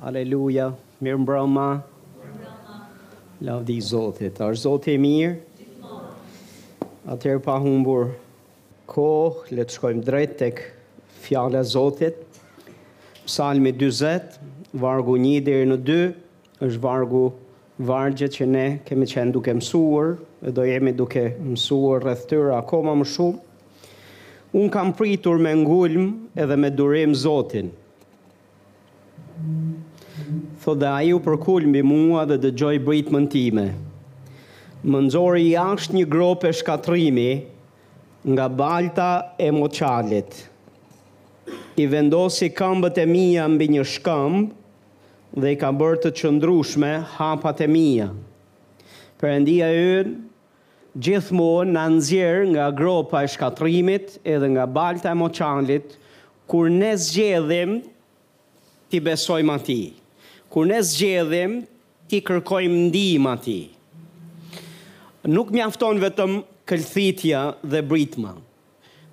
Aleluja, mirëmbrëma. Lavdi Zotit. Është Zoti i mirë? Atëherë pa humbur kohë, le të shkojmë drejt tek fjala e Zotit. Psalmi 40, vargu 1 deri në 2, është vargu vargjet që ne kemi qenë duke mësuar dhe do jemi duke mësuar rreth tyre akoma më shumë. Unë kam pritur me ngulm edhe me durim Zotin. thotë dhe ai u përkul mbi mua dhe dëgjoi britmën time. Më nxori jashtë një grope shkatrrimi nga balta e moçalit. I vendosi këmbët e mia mbi një shkëmb dhe i ka bërë të qëndrueshme hapat e mia. Perëndia ynë Gjithmonë na nxjerr nga gropa e shkatërrimit edhe nga balta e moçalit kur ne zgjedhim t'i besojmë atij, kur ne zgjedhim t'i kërkojmë ndihmë atij. Nuk mjafton vetëm këlthitja dhe britma.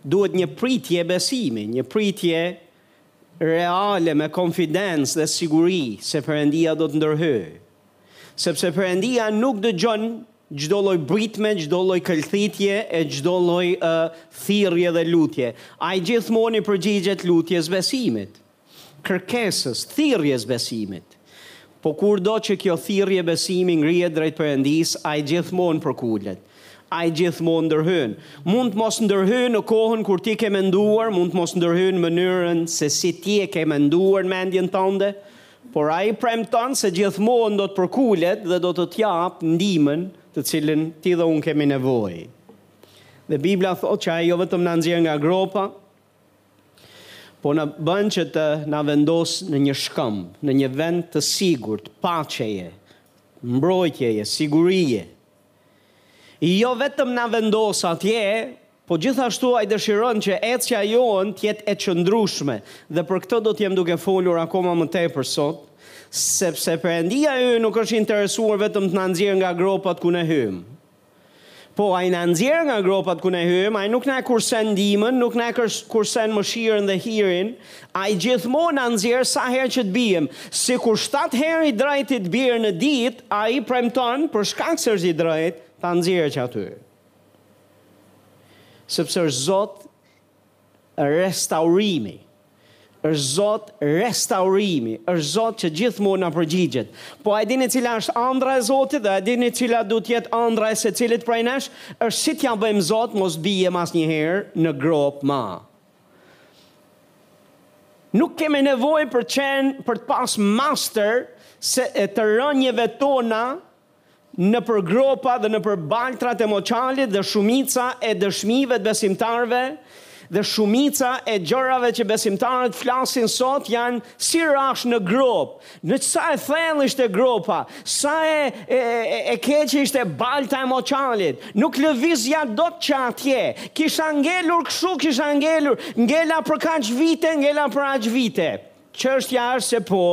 Duhet një pritje besimi, një pritje reale me konfidencë dhe siguri se Perëndia do të ndërhyjë. Sepse Perëndia nuk dëgjon çdo lloj britme, çdo lloj këlthitje e çdo lloj uh, thirrje dhe lutje. Ai gjithmonë i përgjigjet lutjes besimit, kërkesës, thirrjes besimit. Po kurdo që kjo thirrje besimi ngrihet drejt Perëndisë, ai gjithmonë përkulet. Ai gjithmonë ndërhyn. Mund të mos ndërhyjë në kohën kur ti ke menduar, mund të mos ndërhyjë në mënyrën se si ti e ke menduar në mendjen tënde, Por ai premton se gjithmonë do të përkulet dhe do të të japë ndihmën të cilën ti dhe unë kemi nevojë. Dhe Bibla thotë që ai jo vetëm na nxjerr nga gropa, po na bën që të na vendos në një shkëmb, në një vend të sigurt, paqeje, mbrojtjeje, sigurie. E jo vetëm na vendos atje, Po gjithashtu ai dëshiron që ecja jonë të jetë e qëndrueshme dhe për këtë do të jem duke folur akoma më tepër sot, sepse Perëndia ynë nuk është i interesuar vetëm të na nxjerrë nga gropat ku ne hyjmë. Po, ai na nxjerr nga gropat ku ne hyjmë, ai nuk na e kursen ndihmën, nuk na e kursen mëshirën dhe hirin, ai gjithmonë na nxjerr sa herë që të biem. Sikur shtatë herë i drejti të bjerë në ditë, ai premton, për shkak se është i drejtë, ta nxjerrë që aty. Sepse është Zot restaurimi. Është Zot restaurimi, është Zot që gjithmonë na përgjigjet. Po a dini cila është ëndrra e Zotit dhe a dini cila duhet të jetë ëndrra e secilit prej nesh? Është si t'ja bëjmë Zot mos biem asnjëherë në gropë më. Nuk kemi nevojë për të qenë për të pas master të të rënjeve tona nëpër gropa dhe nëpër baltrat e moçalit dhe shumica e dëshmive të besimtarëve dhe shumica e gjërave që besimtarët flasin sot janë si rash në gropë sa e thellë ishte gropa sa e e e keqe ishte balta e moçalit nuk lëvizja dot që atje kisha ngelur kështu kisha ngelur ngela për kaq vite ngela për aq vite çështja është se po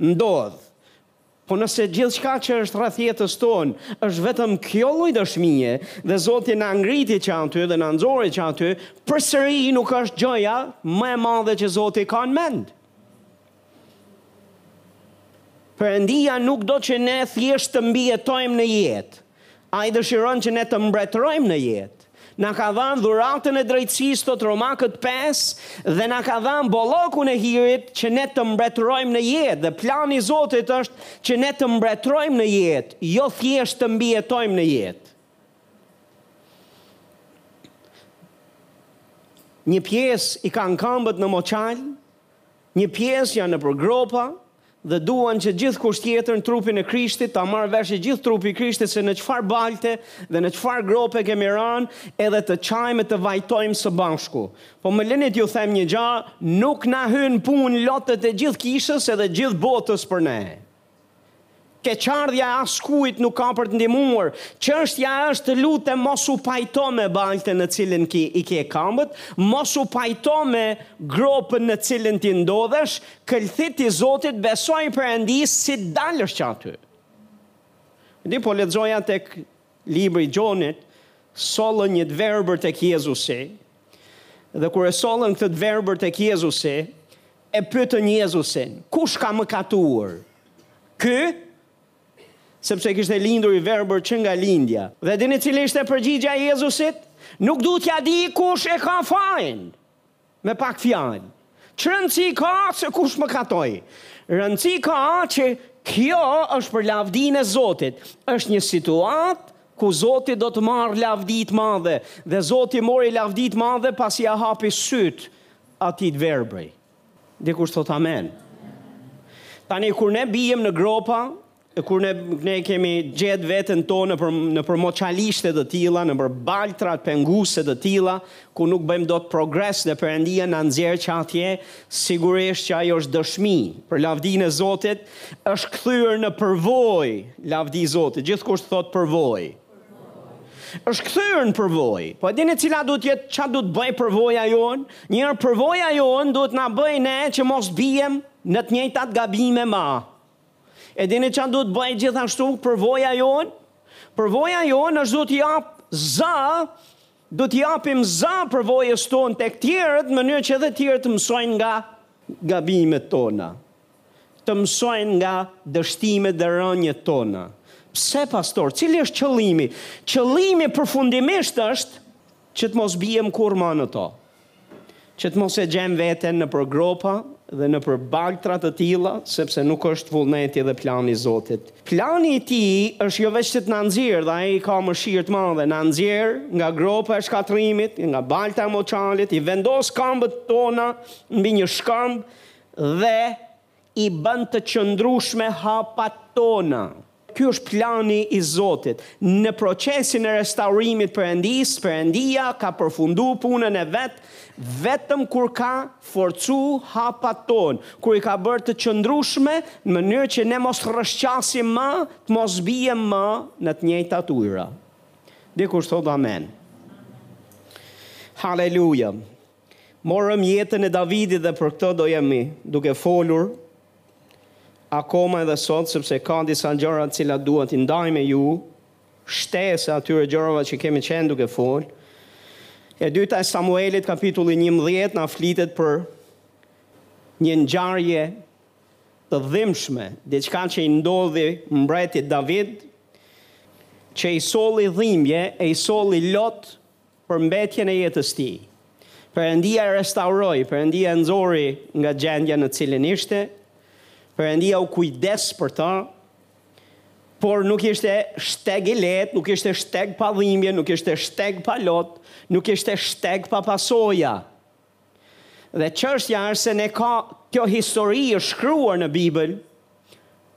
ndodh Po nëse gjithçka që është rreth jetës tonë është vetëm kjo lloj dëshmie dhe Zoti na ngriti që aty dhe na nxori që aty, përsëri nuk është gjëja më e madhe që Zoti ka në mend. Perëndia nuk do që ne thjesht të mbijetojmë në jetë. Ai dëshiron që ne të mbretërojmë në jetë. Na ka dhanë dhuratën e drejtësisë, thotë Romakët pesë, dhe na ka dhanë bollokun e hirit që ne të mbretërojmë në jetë. Dhe plani i Zotit është që ne të mbretërojmë në jetë, jo thjesht të mbijetojmë në jetë. Një pjesë i kanë këmbët në moçal, Një pjesë janë nëpër gropa dhe duan që gjithkush tjetër në trupin e Krishtit ta marrë vesh i gjithë trupi i Krishtit se në çfarë balte dhe në çfarë grope kemi rënë edhe të qajmë e të vajtojmë së bashku. Po më lëni t'ju them një gjë, nuk na hynë punë lotët e gjithë kishës edhe gjithë botës për ne. Keqardhja e askujt nuk ka për të ndihmuar. Çështja është të lutem mos u pajto me baltën në cilën ke i ke këmbët, mos u pajto me gropën në cilën ti ndodhesh, këlthiti Zotit besoji Perëndisë si të dalësh që aty. Di po lexoja tek libri i Gjonit, sollën një të verbër tek Jezusi, dhe kur e sollën këtë të verbër tek Jezusi, E pyetën Jezusin, Kush ka mëkatuar? Ky? Sepse kishte lindur i verbër që nga lindja. Dhe dini cila ishte përgjigja e Jezusit? Nuk du t'ia di kush e ka fajin! Me pak fjalë, ç'rëndësi ka se kush mëkatoi? Rëndësi ka që kjo është për lavdinë e Zotit. Është një situatë ku Zoti do të marrë lavdi të madhe. Dhe Zoti mori lavdi të madhe pasi ia hapi sytë Atij të verbëri. Dikush thotë amen. Tani kur ne bijem në gropa, kur ne kemi gjetë veten tonë nëpër moçalishte të tilla, nëpër baltra penguese të tilla, ku nuk bëjmë dot progres dhe Perëndia na nxjerr që atje, sigurisht që ajo është dëshmi për lavdinë e Zotit, është kthyer në përvojë, lavdi Zotit, gjithkush thotë përvojë. është kthyer në përvojë. Po e dini cila duhet të jetë, çfarë duhet të bëjë përvoja jonë? Njëherë përvoja jonë duhet na bëjë ne që mos bijem në të njëjtat gabime ma. E dini çfarë duhet të bëjë gjithashtu përvoja jonë? Përvoja jonë është duhet të jap za, duhet të japim za përvojës tonë tek tjerët në mënyrë që edhe tjerët të mësojnë nga gabimet tona. të mësojnë nga dështimet dhe rëniet tona. Pse pastor? Cili është qëllimi? Qëllimi përfundimisht është që të mos biem kurrë ma në to. Që të mos e gjem veten nëpër gropa dhe nëpër baltra të tilla, sepse nuk është vullneti dhe plani i Zotit. Plani i Tij është jo veç të na nxjerrë, dhe Ai ka mëshirë të madhe, na nxjerr nga gropa e shkatërrimit, nga balta e moçalit, i vendos këmbët tona mbi një shkamb Dhe i bën të qëndrueshme hapat tona. Ky është plani i Zotit. Në procesin e restaurimit të Perëndisë, Perëndia ka përfundu punën e vet vetëm kur ka forcu hapat tonë, kur i ka bërë të qëndrueshme në mënyrë që ne mos rrëshqasim ma, të mos biem ma në të njëjtat ujëra. Dikush thotë amen. Haleluja. Morëm jetën e Davidit dhe për këto do jemi duke folur akoma edhe sot sepse ka disa gjëra të cilat dua t'i ndaj me ju, shtesë e atyre gjërave që kemi qenë duke folë. E dyta e Samuelit kapitulli njëmbëdhjetë na flitet për një ngjarje të dhimbshme, diçka që i ndodhi mbretit David, që i solli dhimbje e i solli lot për mbetjen e jetës tij. Perëndia e restauroi, Perëndia e nxori nga gjendja në cilin ishte, Perëndia u kujdes për ta, por nuk ishte shteg i lehtë, nuk ishte shteg pa dhimbje, nuk ishte shteg pa lot, nuk ishte shteg pa pasoja. Dhe çështja është se ne ka kjo histori e shkruar në Bibël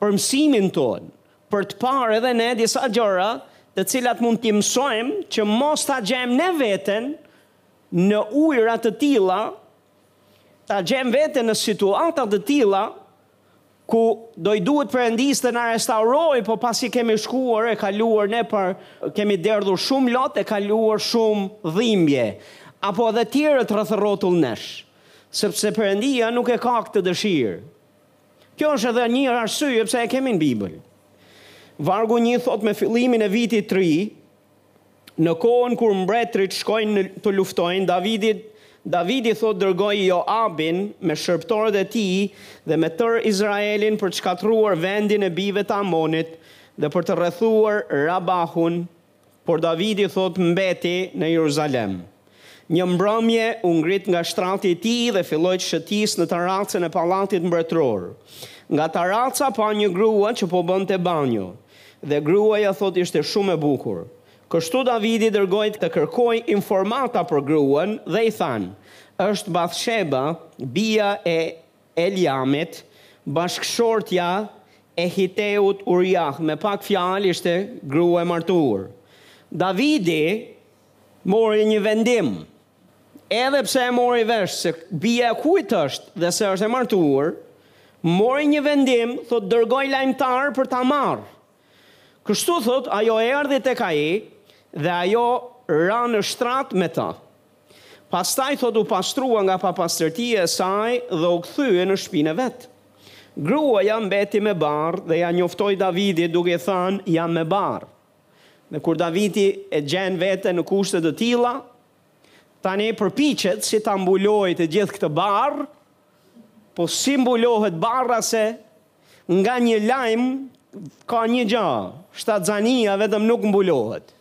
për mësimin tonë, për të parë edhe ne disa gjëra të cilat mund t'i mësojmë që mos ta gjemë ne veten në ujëra të tilla, ta gjemë veten në situata të tilla ku do i duhet perëndisë të na restaurojë, po pasi kemi shkuar e kaluar nëpër, kemi derdhur shumë lot e kaluar shumë dhimbje, apo edhe tjerët rrethërrotull nesh, sepse Perëndia nuk e ka këtë dëshirë. Kjo është edhe një arsye pse e kemi në Bibël. Vargu një thotë me fillimin e vitit të ri, Në kohën kur mbretërit shkojnë të luftojnë, Davidit, Davidi thotë dërgoi Joabin me shërbëtorët e tij dhe me tërë Izraelin për të shkatërruar vendin e bijve të Amonit dhe për të rrethuar Rabahun, por Davidi thotë mbeti në Jeruzalem. Një mbrëmje u ngrit nga shtrati i tij dhe filloi të shëtisë në taracën e pallatit mbretëror. Nga taraca pa një grua që po bënte banjo, dhe gruaja thotë ishte shumë e bukur. Kështu Davidi dërgoi të kërkojë informata për gruan dhe i thanë, Është Bathsheba, bija e Eliamit, bashkëshortja e hiteut Uriah. Me pak fjalë ishte grua e martuar. Davidi Mori një vendim. Edhe pse e mori vesh se bija e kujt është dhe se është e martuar, mori një vendim, thotë dërgoi lajmëtarë për ta marrë. Kështu thotë ajo erdhi tek ai dhe ai ra në shtrat me të. Pastaj thotë u pastrua nga papastërtia e saj dhe u kthye në shtëpinë e vet. Gruaja mbeti me barrë dhe ia njoftoi Davidit duke i thënë jam me barrë. Dhe kur Davidi e gjen veten në kushte të tilla, tani përpiqet si ta mbulojë të gjithë këtë barrë, po si mbulohet barra se nga një lajm ka një gjë, shtatzania vetëm nuk mbulohet.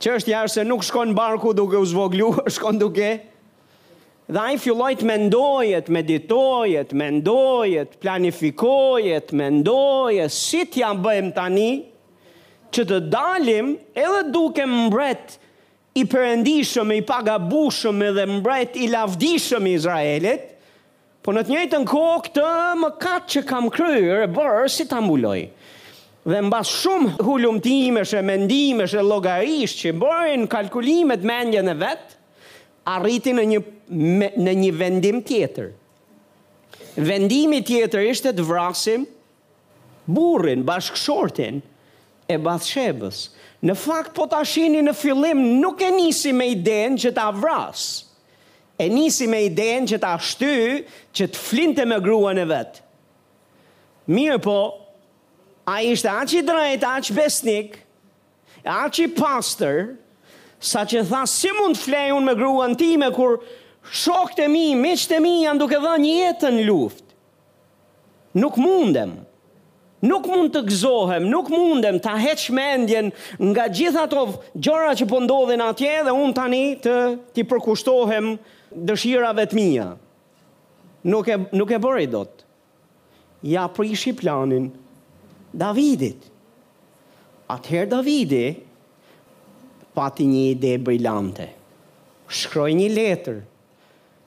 Çështja është se nuk shkon barku duke u zvogëluar, shkon duke Dhe ai filloi të mendojë, të meditojë, të mendojë, të planifikojë, të mendojë, si t'ja bëjmë tani që të dalim edhe dukem mbret i perëndishëm, i pagabushëm edhe mbret i lavdishëm i Izraelit, po në të njëjtën kohë këtë mëkat që kam kryer e bërë si ta mbuloj. Dhe mbas shumë hulumtimesh e mendimesh e llogarish që i bëri kalkulimet në mendjen e vet, arriti në një në një vendim tjetër. Vendimi tjetër ishte të vrasim burrin, bashkëshortin e Bathshebës. Në fakt po ta shihni në fillim nuk e nisi me idenë që ta vrasë. E nisi me idenë që ta shtyjë, që të flinte me gruan e vet. Mirëpo, ai ishte aq i drejtë, aq besnik, Aq i pastër, sa që tha si mund të flej unë me gruan time kur shokët e mi, miqtë e mi janë duke dhënë jetën në luftë. Nuk mundem. Nuk mund të gëzohem, nuk mundem ta heq mendjen nga gjithë ato gjëra që po ndodhin atje dhe unë tani të t'i përkushtohem dëshirave të mia. Nuk e nuk e bëri dot. Ia prishi planin Davidit. Atëherë Davidi pati një ide brilante. Shkroi një letër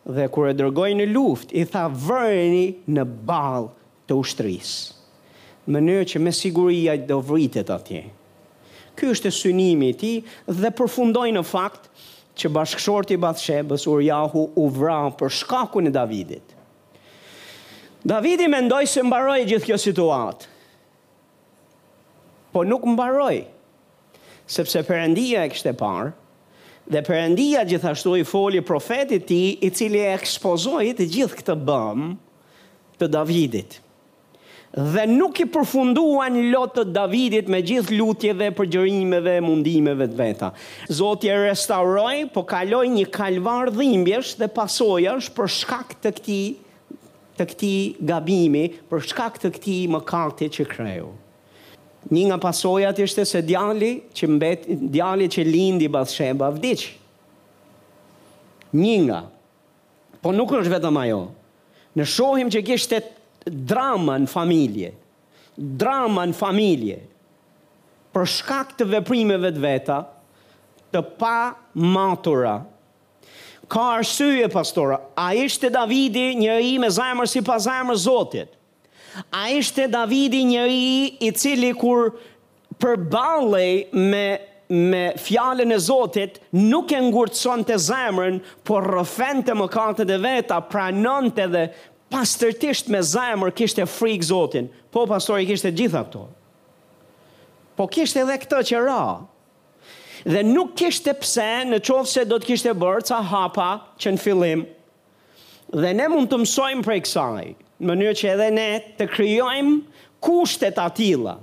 dhe kur e dërgoi në luftë, i tha vëreni në ballë të ushtrisë, në mënyrë që me siguri ai do vritet atje. Ky ishte synimi i tij dhe përfundoi në fakt që bashkëshorti i Bathshebës, Uriahu, u vra për shkakun e Davidit. Davidi mendoi se mbaroi gjithë kjo situatë. Po nuk mbaroi, sepse Perëndia e kishte parë dhe Perëndia gjithashtu i foli profetit të tij i cili e ekspozoi të gjithë këtë bëmë të Davidit. Dhe nuk i përfunduan lotët Davidit me gjithë lutjeve, përgjërimeve e mundimeve të veta. Zoti e restauroi, po kaloi një kalvar dhimbjesh dhe pasojash për shkak të këtij të këtij gabimi, për shkak të këtij mëkati që kreu. Një nga pasojat ishte se djali që mbet, djali që lindi Bathsheba vdiq. Një nga. Po nuk është vetëm ajo. Ne shohim që kishte drama në familje. Drama në familje. Për shkak të veprimeve të veta të pamatura. Ka arsye, pastor, a ishte Davidi njeri me zemër sipas zemrës së Zotit? A ishte Davidi njeri i cili kur përballej me me Fjalën e Zotit nuk e ngurtësonte zemrën, por rrëfente mëkatet e veta, pranonte dhe pastërtisht me zemër kishte frikë Zotin? Po, pastor i kishte të gjitha këto. Po kishte edhe këto që ra. Dhe nuk kishte pse në qoftë se do të kishte bërë ca hapa që në fillim Dhe ne mund të mësojmë prej kësaj, në mënyrë që edhe ne të krijojmë kushte të atilla,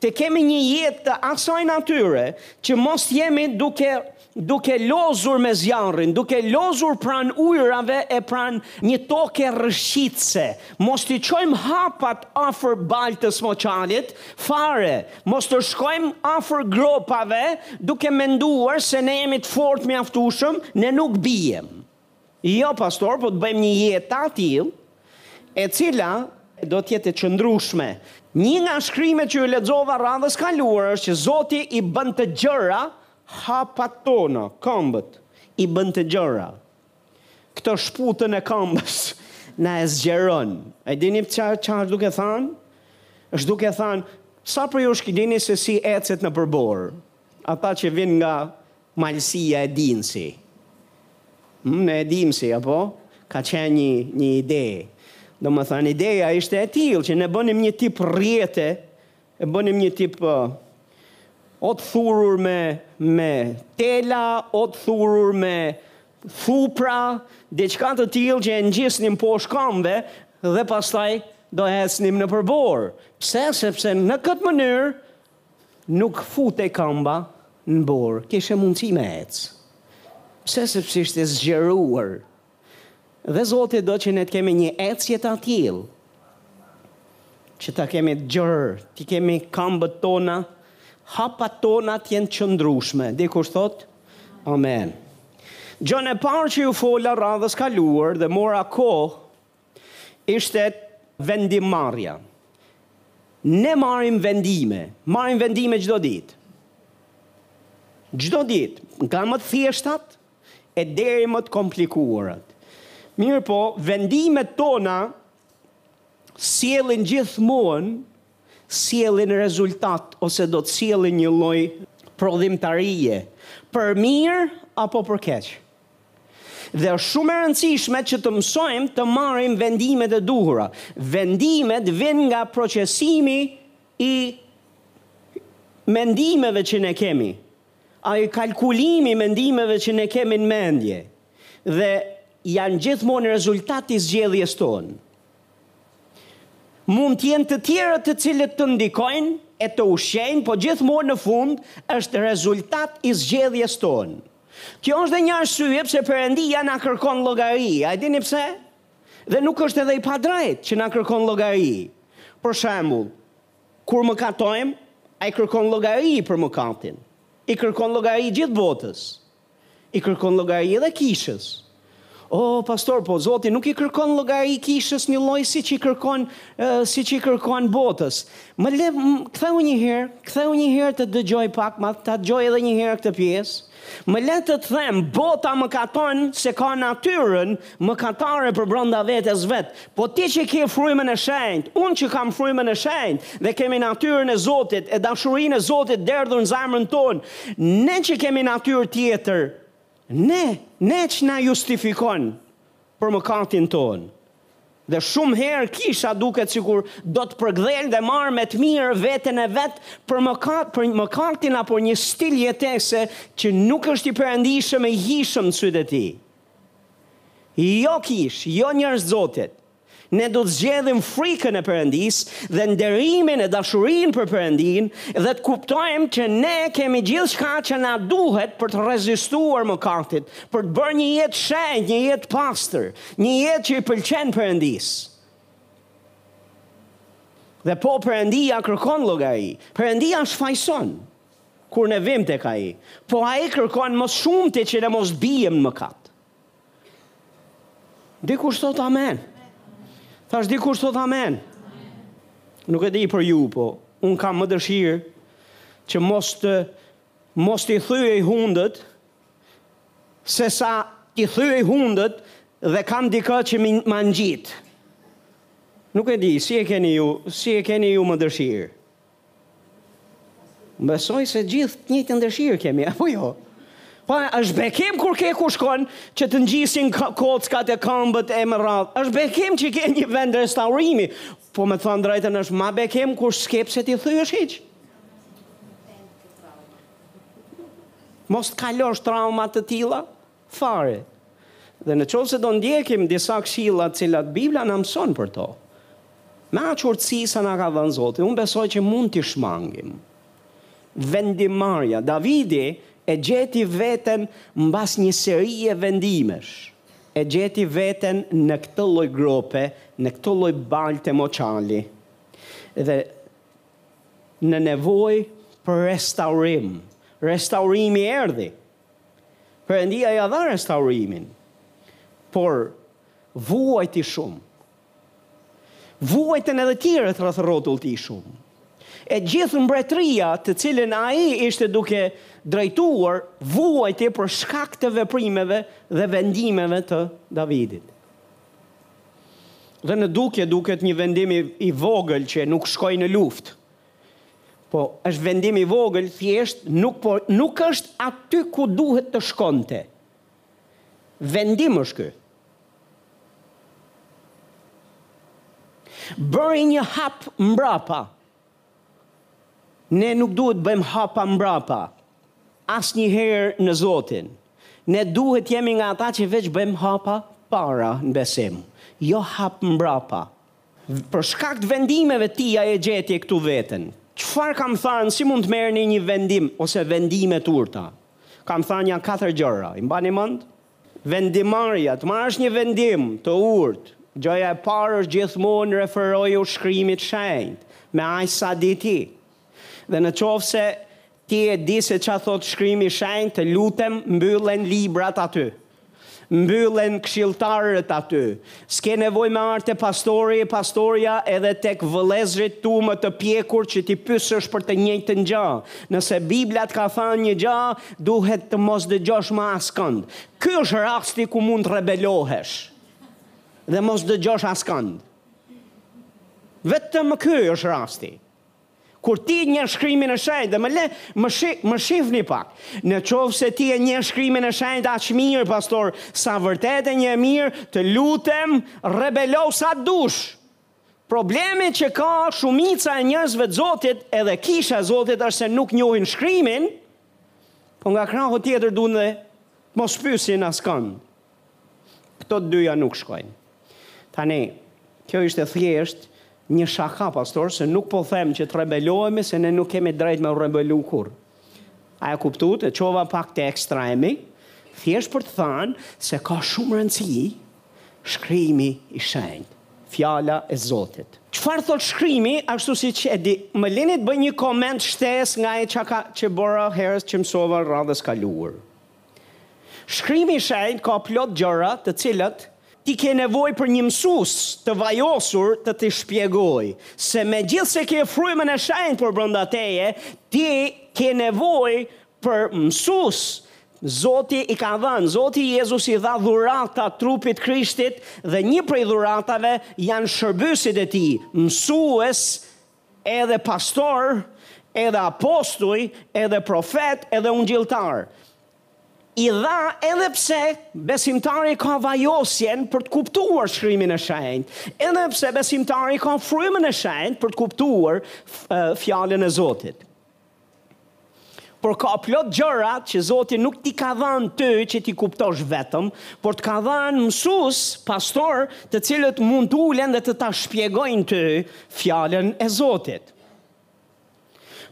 të kemi një jetë të asaj natyre që mos të jemi duke duke lozur me zjarrin, duke lozur pranë ujërave e pranë një toke rrëshqitëse, mos t'i çojmë hapat afër baltës moçalit fare, mos të shkojmë afër gropave duke menduar se ne jemi të fortë mjaftueshëm, ne nuk biem. Jo pastor, po të bëjmë një jetë të atillë e cila do të jetë e qëndrueshme. Një nga shkrimet që ju lexova radhës kaluar është që Zoti i bën të gjera hapat tona, kambët, i bën të gjera. Këtë shputën e kambës na e zgjeron. E dini ça është duke thanë? Është duke thanë sa prej jush e dini se si ecet nëpër borë. Ata që vin nga malësia e dinë si. Ëh, e dinë si, apo? Ka qenë një, një ide. Domethanë, ideja ishte e tillë, që ne bënim një tip rrjete, e bënim një tip uh, o të thurur me, me tela, o të thurur me thupra, diçka të tillë që e ngjisnim poshtë kambëve dhe pastaj do ecnim nëpër borë. Pse? Sepse në këtë mënyrë Nuk futej kamba në borë, kishe mundësi me ec. Pse? Sepse ishte zgjeruar. Dhe Zoti do që ne të kemi një ecje të atillë, që ta kemi të gjerë, t'i kemi kambët tona, hapat tona të jenë të qëndrueshme. Dikush thotë? Amen. Gjënë e parë që ju fola radhës kaluar dhe mora kohë ishte vendimmarrja. Ne marrim vendime, marrim vendime çdo ditë. Çdo ditë, nga më të thjeshtat e deri më të komplikuarat. Mirëpo, vendimet tona sjellin gjithmonë sjellin rezultate ose do të sjellin një lloj prodhimtarie, për mirë apo për keq. Dhe është shumë e rëndësishme që të mësojmë të marrim vendimet e duhura. Vendimet vijnë nga procesimi i mendimeve që ne kemi, ai kalkulimi i mendimeve që ne kemi në mendje dhe janë gjithmonë rezultat i zgjedhjes tonë. Mund të jenë të tjerë të cilët të ndikojnë e të ushqejnë, po gjithmonë në fund është rezultat i zgjedhjes tonë. Kjo është dhe një arsye pse Perëndia na kërkon llogari. A e dini pse? Dhe nuk është edhe i padrejtë që na kërkon llogari. Për shembull, kur mëkatojmë, ai kërkon llogari për mëkatin. I kërkon llogari gjithë botës. I kërkon llogari edhe kishës. Oh pastor, po Zoti nuk i kërkon llogari kishës një lloj siç i kërkon uh, siç i kërkon botës. Më le ktheu një herë, ktheu një herë të dëgjoj pak, ma ta dëgjoj edhe një herë këtë pjesë. Më le të të them, bota mëkaton se ka natyrën mëkatare përbrenda vetes vet. Po ti që ke frymën e shenjtë, unë që kam frymën e shenjtë dhe kemi natyrën e Zotit, e dashurinë e Zotit derdhur në zemrën tonë, ne që kemi natyrë tjetër, Ne, ne që na justifikon për mëkatin tonë. Dhe shumë herë kisha duket sikur do të përkdhel dhe marrë me të mirë veten e vet për mëkat, për mëkatin apo një stil jetese që nuk është i perëndishëm e i hijshëm në sytë e tij. Jo kishë, jo njerëz të Zotit. Ne do të zgjedhim frikën e Perëndisë dhe nderimin e dashurinë për Perëndinë dhe të kuptojmë që ne kemi gjithçka që na duhet për të rezistuar mëkatit, për të bërë një jetë të shenjtë, një jetë të pastër, një jetë që i pëlqen Perëndisë. Dhe po Perëndia kërkon llogari. Perëndia shfajson kur ne vim tek Ai, po Ai kërkon më shumë se që ne mos biem në mëkat. Dikush thot amen. Thash dikush thot amen. Nuk e di për ju, po un kam më dëshirë që mos të mos t'i thyej hundët se sa i thyej hundët dhe kam dikë që m'i ngjit. Nuk e di, si e keni ju, si e keni ju më dëshirë. Besoj se gjithë të njëjtën dëshirë kemi, apo jo? Po është bekim kur ke ku shkon që të ngjisin kockat e këmbët e me radhë. Është bekim që ke një vend restaurimi. Po me thënë drejtën është ma bekim kur s'ke pse t'i thyesh hiç. Mos të kalosh trauma të tilla. Fare. Dhe në qoftë se do ndjekim disa këshilla të cilat Bibla na mëson për to, me aq urtësi sa na ka dhënë Zoti, unë besoj që mund t'i shmangim. Vendimmarrja, Davidi e gjeti veten mbas një serie vendimesh, e gjeti veten në këtë lloj grope, në këtë lloj balte moçali dhe në nevojë për restaurim. Restaurimi erdhi, Perëndia ia dha restaurimin, por vuajti shumë. Vuajtën edhe tjerët rreth rrotull tij shumë. E gjithë mbretëria të cilën ai ishte duke drejtuar vuajti për shkak të veprimeve dhe vendimeve të Davidit. Dhe në dukje duket një vendim i vogël që nuk shkoi në luftë, Po, është vendim i vogël, thjesht nuk po nuk është aty ku duhet të shkonte. Vendim është ky. Bëri një hap mbrapa. Ne nuk duhet bëjmë hapa mbrapa. Asnjëherë në Zotin. Ne duhet jemi nga ata që veç bëjmë hapa para në besim, jo hap mbrapa. Për shkak të vendimeve të tija e gjete këtu veten. Çfarë kam thanë, si mund të merrni një vendim ose vendime të urta? Kam thanë janë katër gjëra, i mbani mend? Vendimmarrja, të marrësh një vendim të urtë, gjëja e parë është gjithmonë referoju Shkrimit të Shenjtë, me aq sa di ti. Dhe në qoftë se Ti e di se ça thotë shkrimi i shenjtë të lutem mbyllen librat aty mbyllen këshilltarët aty s'ke nevojë me ardh te pastori e pastorja edhe tek vëllezërit e tu më të pjekur që t'i pysësh për të njëjtën gjë nëse bibla të ka thanë një gjë duhet të mos dëgjosh më askënd ky është rasti ku mund të rebelohesh dhe mos dëgjosh askënd vetëm ky është rasti Kur ti njeh Shkrimin e Shenjtë dhe më le, më shi, më shifni pak. Në qoftë se ti e njeh Shkrimin e Shenjtë aq mirë, pastor, sa vërtet e njeh mirë, të lutem, rebelohu sa t'dush. Problemi që ka shumica e njerëzve të Zotit, edhe Kisha e Zotit, është se nuk njohin Shkrimin, po nga krahu tjetër duan dhe të mos pyesin askënd. Këto të dyja nuk shkojnë. Tani, kjo ishte thjesht një shaka, pastor, se nuk po them që të rebelohemi se ne nuk kemi drejtë me u rebelu kurrë. A e kuptuat? E çova pak te ekstremi, thjesht për të thënë se ka shumë rëndësi Shkrimi i Shenjtë, Fjala e Zotit. Çfarë thotë Shkrimi, ashtu siç e di, më lini të bëj një koment shtesë nga ai çka që bora herës që mësova radhës kaluar. Shkrimi i Shenjtë ka plot gjëra të cilat ti ke nevojë për një mësues të vajosur të t'i shpjegojë, se megjithëse ke Frymën e Shenjtë përbrenda teje, ti ke nevojë për mësues. Zoti i ka dhënë, Zoti Jezus i dha dhurata trupit Krishtit dhe një prej dhuratave janë shërbyesit e tij, mësues Edhe pastorë, edhe apostuj, edhe profetë, edhe ungjilltarë. I dha edhe pse besimtari ka vajosjen për të kuptuar shkrimin e shenjtë, edhe pse besimtari ka frymën e shenjtë për të kuptuar fjalën e Zotit. Por ka plot gjëra që Zoti nuk t'i ka dhanë ty që t'i kuptosh vetëm, por të ka dhanë mësues, pastor, të cilët mund të ulen dhe të ta shpjegojnë ty fjalën e Zotit.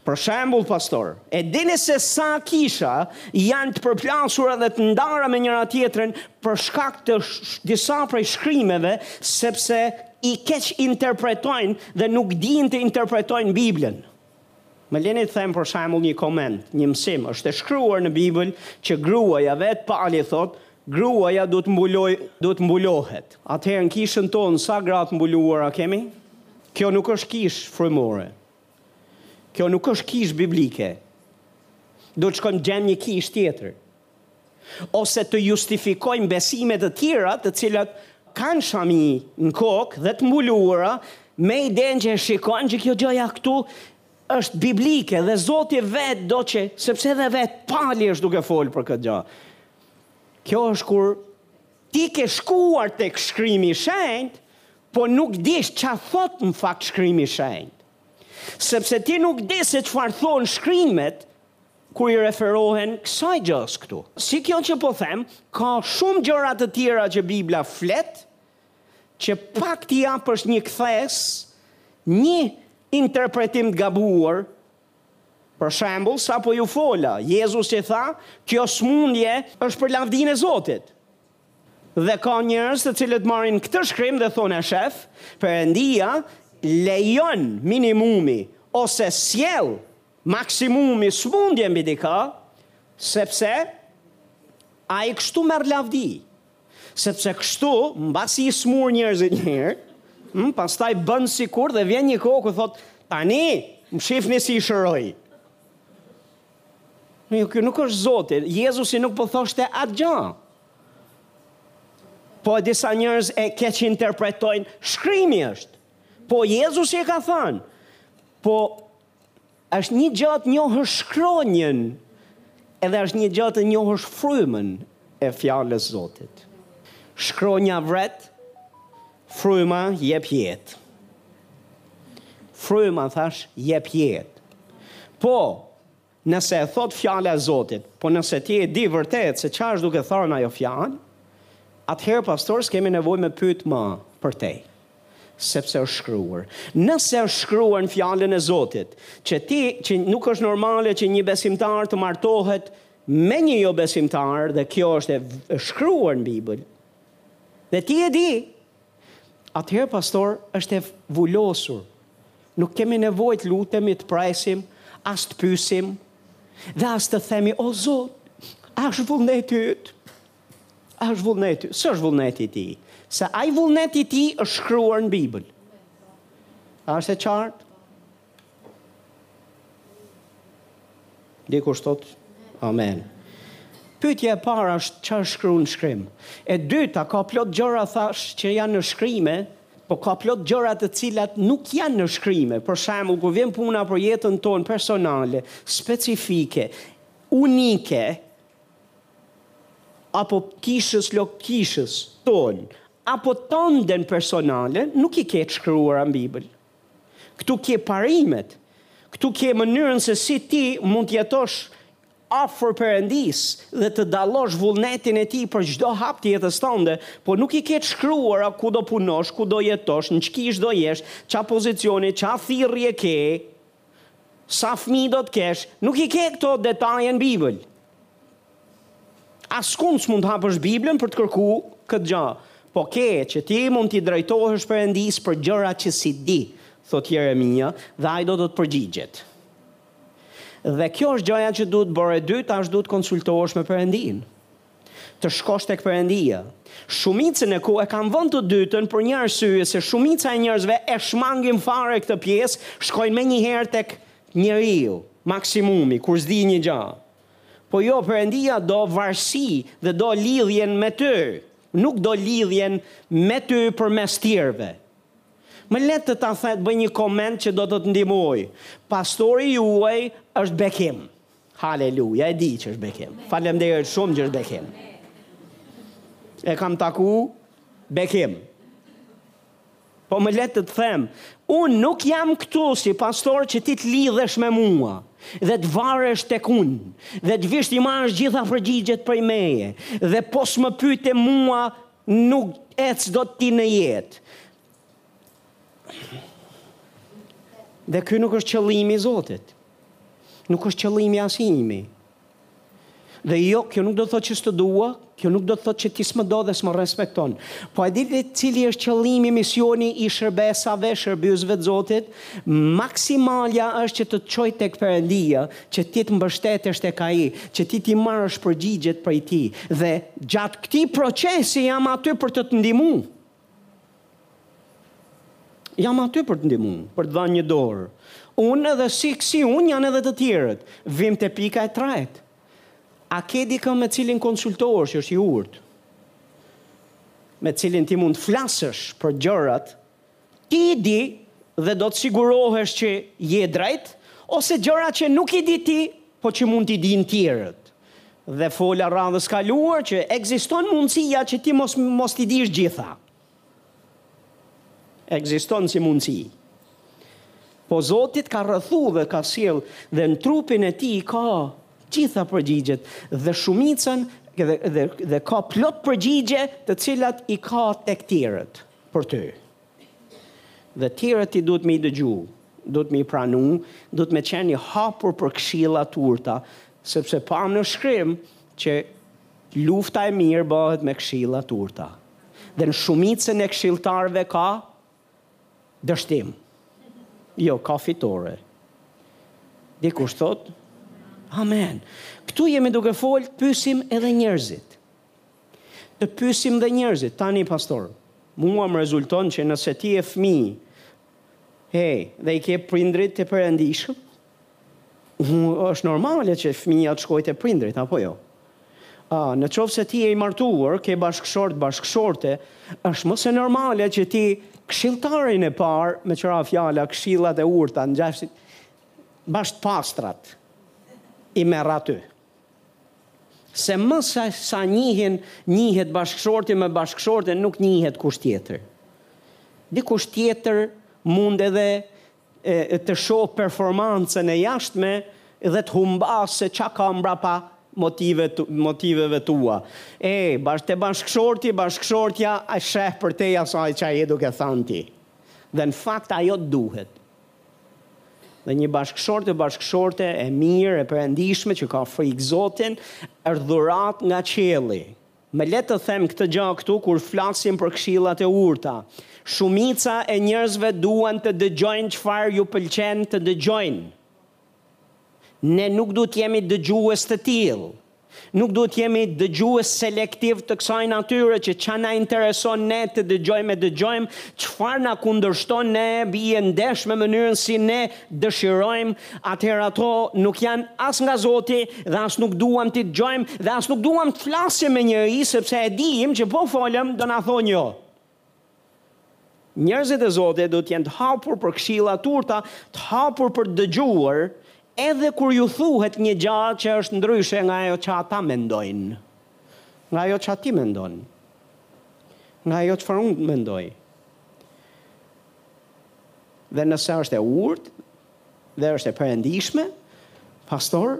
Për shembull, pastor, e dini se sa kisha janë të përplasura dhe të ndara me njëra-tjetrën për shkak të disa prej shkrimeve, sepse i keqinterpretojnë dhe nuk dinë të interpretojnë Biblën. Më leni të them për shembull një koment, një mësim, është e shkruar në Bibël që gruaja, vetë Pali thotë, gruaja duhet të mbulojë, duhet të mbulohet. Atëherë në kishën tonë sa gra të mbuluara kemi? Kjo nuk është kishë frymore. Kjo nuk është kishë biblike. Do të shkojmë të gjejmë një kishë tjetër. ose të justifikojmë besime të tjera të cilat kanë shami në kokë dhe të mbuluara me idenë që e shikon që kjo gjëja këtu është biblike dhe Zoti vetë do që sepse edhe vetë Pali është duke folë për këtë gjë. Kjo është kur ti ke shkuar tek shkrimi i shenjtë, po nuk di se ça thot në fakt shkrimi i shenjtë. Sepse ti nuk di se çfarë thon shkrimet, kur i referohen kësaj gjësë këtu. Si kjo që po them, ka shumë gjëra të tjera që Bibla flet, që pak t'i japësh një kthesë, një interpretim të gabuar. Për shembull, sapo ju fola, Jezusi tha, kjo sëmundje është për lavdinë e Zotit. Dhe ka njerëz të cilët marrin këtë shkrim dhe thonë e shef, Perëndia lejon minimumi ose sjell Maksimumi sëmundje mbi dikë, sepse ai kështu merr lavdi. Sepse kështu, mbasi i smur njerëzit një herë, ëh, pastaj bën sikur dhe vjen një kohë ku thotë, tani më shifni si i shëroj. Jo, ky nuk është Zoti. Jezusi nuk po thoshte atë gjë. Po disa njerëz e keqinterpretojnë, shkrimi është. Po Jezusi e ka thënë. Po Është një gjë të njohësh shkronjën edhe është një gjë të njohësh frymën e fjalës Zotit. Shkronja vret, fryma jep jetë. Fryma thash jep jetë. Po, nëse e thot fjala e Zotit, po nëse ti e di vërtet se ça është duke thënë ajo fjalë, atëherë pastaj s'kemi nevojë me pyet më përtej. Sepse është shkruar. Nëse është shkruar në fjalën e Zotit, që ti që nuk është normale që një besimtar të martohet me një jo besimtar dhe kjo është e shkruar në Bibël. Dhe ti e di. Atëherë pastaj është e vulosur. Nuk kemi nevojë të lutemi, të presim, as të pyesim dhe as të themi o Zot, a është vullneti yt? A është vullneti, s'është vullneti i tij? Se ai vullneti i tij është shkruar në Bibël. A është e qartë? Dikush thot, amen. Pyetja e parë është çfarë shkruan në shkrim. E dyta ka plot gjëra thash që janë në shkrime, po ka plot gjëra të cilat nuk janë në shkrime. Për shembull, kur vjen puna për jetën tonë personale, specifike, unike, apo kishës lok kishës tonë, apo tënden personale, nuk i ke të shkruara në Bibël. Këtu ke parimet, këtu ke mënyrën se si ti mund të jetosh afër Perëndisë dhe të dallosh vullnetin e Tij për çdo hap të jetës tënde, por nuk i ke të shkruara ku do punosh, ku do jetosh, në ç'kishë do jesh, ça pozicioni, ça thirrje ke. Sa fëmijë do të kesh, nuk i ke këto detaje në Bibël. Askund s'mund të hapësh Biblën për të kërku këtë gjë. Po ke që ti mund t'i drejtohesh Perëndisë për gjëra që si di, thotë Jeremia, dhe ai do të të përgjigjet. Dhe kjo është gjëja që duhet bërë e dyta është duhet të konsultohesh me Perëndinë. Të shkosh tek Perëndia. Shumicën e koh e kam vënë të dytën për një arsye se shumica e njerëzve e shmangin fare këtë pjesë, shkojnë menjëherë tek njeriu, maksimumi, kur s'di një gjë. Po jo, Perëndia do varësi dhe do lidhjen me ty, nuk do lidhjen me ty përmes tjerëve. Më le të ta the bëj një koment që do të të ndihmojë, Pastori juaj është bekim. Haleluja, e di që është bekim. Faleminderit shumë që është bekim. E kam taku bekim. Po më le të të them, unë nuk jam këtu si pastor që ti të lidhesh me mua dhe të varesh tek unë dhe të vish t'i marrësh gjitha përgjigjet prej meje dhe po s'më pyte mua nuk ec dot ti në jetë. Dhe ky nuk është qëllimi i Zotit. Nuk është qëllimi as i imi. Dhe jo, kjo nuk do të thotë që s'të dua, kjo nuk do të thotë që ti s'më do dhe s'më respekton. Po e di cili është qëllimi, misioni i shërbesave, shërbyesve të Zotit? Maksimalja është që të të çoj tek Perëndia, që ti të mbështetesh tek ai, që ti t'i marrësh përgjigjet prej tij. Dhe gjatë këtij procesi jam aty për të të ndihmu. Jam aty për të ndihmu, për të dhanë një dorë. Unë edhe si, si unë janë edhe të tjerët. Vijmë te pika e tretë. A ke dikë me cilin konsultohesh që është i urtë? Me cilin ti mund të flasësh për gjërat, ti i di dhe do të sigurohesh që je drejt, ose gjëra që nuk i di ti, po që mund t'i dinë tjerët. Dhe fola radhës kaluar që ekziston mundësia që ti mos mos t'i dish gjitha. Ekziston si mundësi. Po Zoti t'ka rrethu dhe ka sjell dhe në trupin e tij ka gjitha përgjigjet dhe shumicën dhe, dhe, dhe ka plot përgjigje të cilat i ka tek tjerët për ty. Dhe tjerët ti duhet me i dëgju, duhet me i pranu, duhet me qenë i hapur për këshilla t'urta, sepse pamë në Shkrim që lufta e mirë bëhet me këshilla t'urta. Dhe në shumicën e këshilltarëve ka dështim. Jo, ka fitore. Dikush thotë, Amen. Këtu jemi duke folë, pyesim edhe njerëzit. Të pyesim dhe njerëzit, tani pastor, mua më rezulton që nëse ti je fëmijë, hë, dhe i ke prindërit të perëndishëm, është normale që fëmija të shkojë te prindërit, apo jo? A, në qoftë se ti je i martuar, ke bashkëshort, bashkëshorte, është më se normale që ti këshilltarin e parë me qenë fjala, këshillat e urta, ngjashit, bash të pastrat, i merr aty. Se ma sa sa njihen njihet bashkëshorti me bashkëshorten nuk njihet kush tjetër. Dikush tjetër mund edhe e, të shohë performancën e jashtme dhe të humbasë se ça ka mbrapa motive, motiveve tua. E, bash, te bashkëshorti, bashkëshortja e sheh përtej asaj ça je duke thënë ti. Dhe në fakt ajo të duhet. Dhe një bashkëshort e bashkëshorte e mirë, e perëndishme, që ka frikë Zotin, është dhuratë nga qielli. Më lër të them këtë gjë këtu kur flasim për këshillat e urta. Shumica e njerëzve duan të dëgjojnë çfarë ju pëlqen të dëgjojnë. Ne nuk duhet të jemi dëgjues të tillë. Nuk duhet të jemi dëgjues selektivë të kësaj natyre që ça na intereson ne të dëgjojmë e dëgjojmë, çfarë na kundërshton ne e bie ndesh me mënyrën si ne dëshirojmë, atëherë ato nuk janë as nga Zoti dhe as nuk duam t'i dëgjojmë dhe as nuk duam të flasim me njeri sepse e dijmë që po folëm do na thonë jo. Njerëzit e Zotit duhet të jenë të hapur për këshilla të urta, të hapur për të dëgjuar, edhe kur ju thuhet një gja që është ndryshe nga ajo që ata mendojnë, nga ajo që ti mendon, nga ajo çfarë unë mendoj. Dhe nëse është e urtë dhe është e perëndishme, pastor,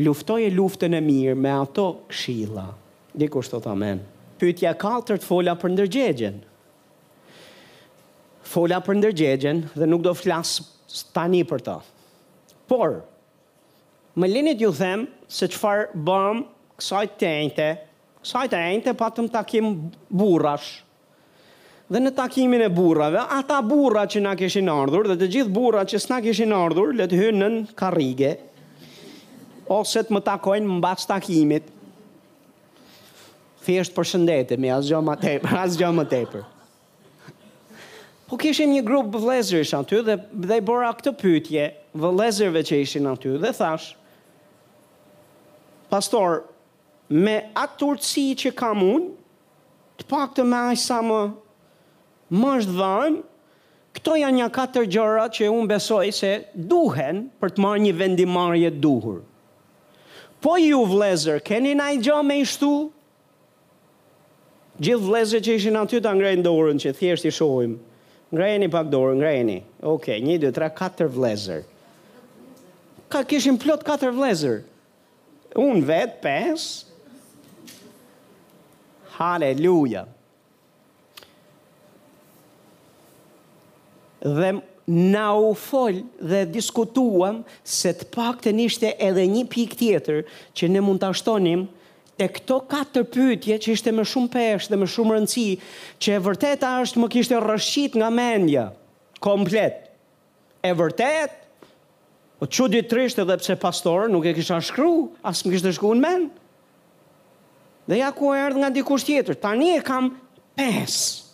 Luftoje luftën e mirë me ato këshilla. Dikush thotë amen. Pyetja e katërt fola për ndërgjegjen. Fola për ndërgjegjen dhe nuk do flas tani për të. Por, më lini t'jua them se çfarë bëmë kësaj të enjte. Kësaj të enjte patëm takim burrash, Dhe në takimin e burrave, ata burra që kishin ardhur dhe të gjithë burrat që s'kishin ardhur, le të hyjnë nën karrige ose të më takojnë mbas takimit. Thjesht përshëndetemi, asgjë më tepër, asgjë më tepër. Po kishim një grup vëllezërish aty dhe dhe i bëra këtë pyetje vëllezërve që ishin aty dhe thashë: Pastor, me atë urtësi që kam unë, të paktën me aq sa më më është dhënë, këto janë nja katër gjëra që unë besoj se duhen për të marrë një vendimmarrje të duhur. Po ju vëllezër keni naj gjë me i shtu? Gjithë vëllezërit që ishin aty ta ngrejnë dorën që thjesht i shohim. Ngrejeni pak dorën, ngrejeni. Okej, 1 2 3 4 vëllezër. Ka kishim plot katër vëllezër. Unë vetë pesë. Haleluja. Dhe na u fol dhe diskutuam se të paktën ishte edhe një pikë tjetër që ne mund ta shtonim te këto katër pyetje që ishte me shumë peshë dhe me shumë rëndësi që e vërteta është më kishte rrëshqit nga mendja komplet E vërtetë? Po çuditërisht edhe pse pastor nuk e kisha shkru, as më kishte shku në mend. Dhe ja ku erdh nga dikush tjetër, tani e kam pesë.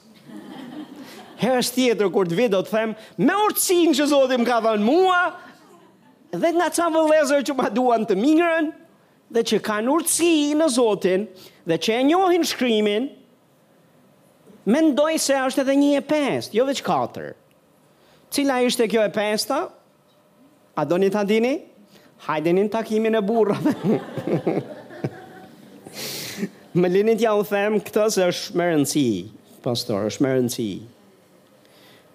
Herës tjetër kur të vij do të them, me urtësinë që Zoti më ka dhënë mua, dhe nga ca vëllezër që ma duan të mirën, dhe që kanë urtësi në Zotin, dhe që e njohin shkrimin, mendoj se është edhe një e pestë, jo veç katër. Cila ishte kjo e pesta? A doni ta dini? Hajdeni në takimin e burrave. Më lini t'jua them këtë se është me rëndësi, pastor, është me rëndësi.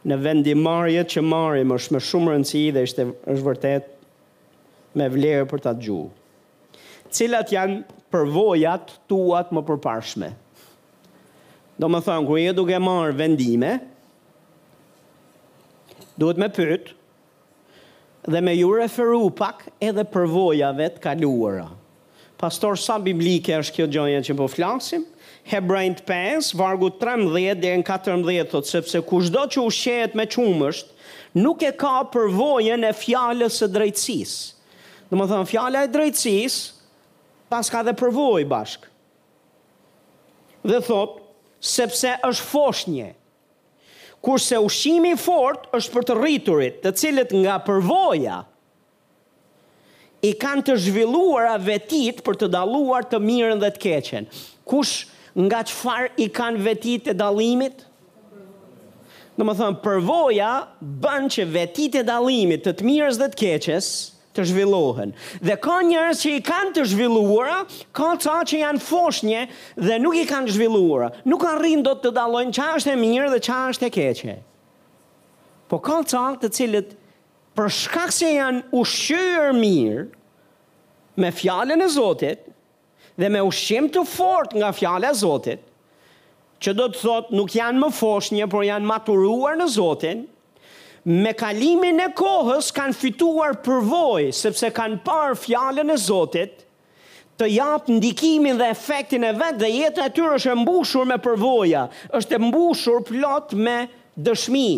Në vendimmarrjet që marrim është me shumë rëndësi dhe ishte, është vërtet me vlerë për ta dëgju. Cilat janë përvojat tuat më përparshme? Domethënë, kur je duke marrë vendime, Duhet me pyet dhe me ju referu pak edhe përvojave të kaluara. Pastor sa biblike është kjo gjonja që po flasim? Hebrenjtë 5, vargu 13 deri në 14 thotë sepse kushdo që ushqehet me qumësht nuk e ka përvojën e fjalës së drejtësisë. Domethënë fjala e drejtësisë paska dhe përvojë bashkë. Dhe thotë, sepse është foshnje. Kurse ushqimi i fortë është për të rriturit, të cilët nga përvoja i kanë të zhvilluara vetitë për të dalluar të mirën dhe të keqen. Kush nga çfarë i kanë vetitë e dallimit? Domethënë, përvoja bën që vetitë e dallimit të të mirës dhe të keqes, të zhvillohen dhe ka njerëz që i kanë të zhvilluara, ka ca që janë foshnje dhe nuk i kanë zhvilluara. Nuk arrijnë dot të dallojnë ç'a është e mirë dhe ç'a është e keqe. Po ka ca të cilët për shkak se janë ushqyer mirë me fjalën e Zotit, dhe me ushqim të fortë nga Fjala e Zotit, që do të thotë nuk janë më foshnje, por janë maturuar në Zotin, me kalimin e kohës kanë fituar përvojë, sepse kanë parë Fjalën e Zotit të japë ndikimin dhe efektin e vet dhe jeta e tyre është e mbushur me përvoja, është e mbushur plot me dëshmi.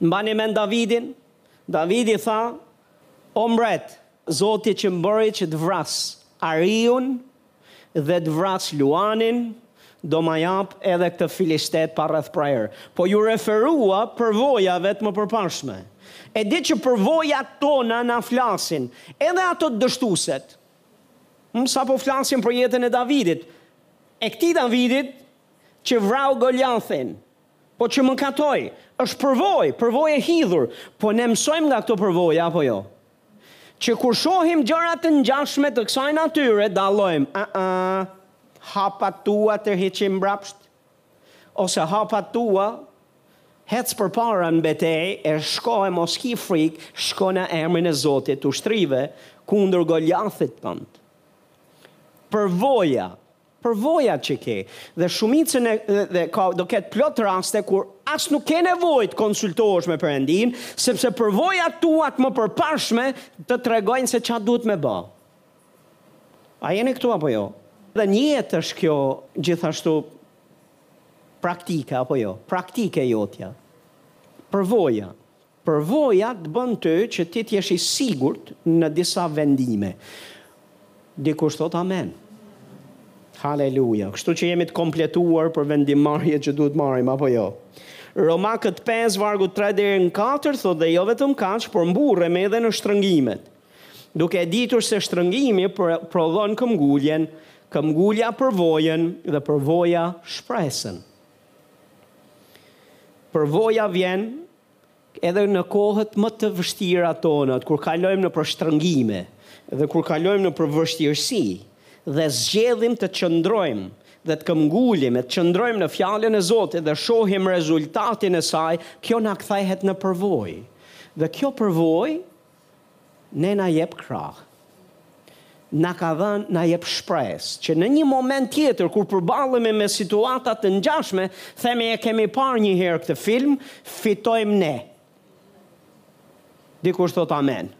Mbani mend Davidin? Davidi tha, O mbret, Zoti që m'bëri që të vras ariun dhe të vras luanin, do ma japë edhe këtë filiste t'parrethprerë. Po ju referua përvojave t'mëparshme. E di që përvojat tona na flasin, edhe ato të dështuset. Hm, sa po flasin për jetën e Davidit, e këtij Davidit që vrau Goljathin. Po që mëkatoi, është përvojë, përvojë e hidhur, po ne mësojmë nga këto përvoja apo jo? Që kur shohim gjëra të ngjashme të kësaj natyre, dallojmë, ëë, hapat tua tërhiqi mbrapsht, ose hapat tua hec përpara në betejë e shko e mos ki frikë, shko në emrin e Zotit të ushtrive kundër Goljathit tënd. Përvoja përvojat që ke dhe shumicën e, dhe ka, do ketë plot raste kur as nuk ke nevojë të konsultohesh me Perëndinë, sepse përvojat tua të mëparshme të tregojnë se ça duhet me ba. A jeni këtu apo jo? Dhe në jetë është kjo gjithashtu praktike apo jo? Praktike jotja. Përvoja. Përvoja të bën ty që ti të jesh i sigurt në disa vendime. Dikush thotë amen. Haleluja. Kështu që jemi të kompletuar për vendimmarrjet që duhet të marrim apo jo. Romakët 5 vargu 3 deri në 4 thotë dhe jo vetëm kaq, por mburremi edhe në shtrëngimet. Duke e ditur se shtrëngimi prodhon këmbguljen, këmbgulja përvojën dhe përvoja shpresën. Përvoja vjen Edhe në kohët më të vështira tona, kur kalojmë nëpër shtrëngime dhe kur kalojmë nëpër vështirësi dhe zgjedhim të qëndrojmë dhe të këmbngulim e të qëndrojmë në Fjalën e Zotit dhe shohim rezultatin e saj, kjo na kthehet në përvojë. Dhe kjo përvojë Ne na jep krah. Na ka dhënë, na jep shpresë, që në një moment tjetër kur përballemi me situata të ngjashme, themi e kemi parë një herë këtë film, fitojmë ne. Dikush thotë amen.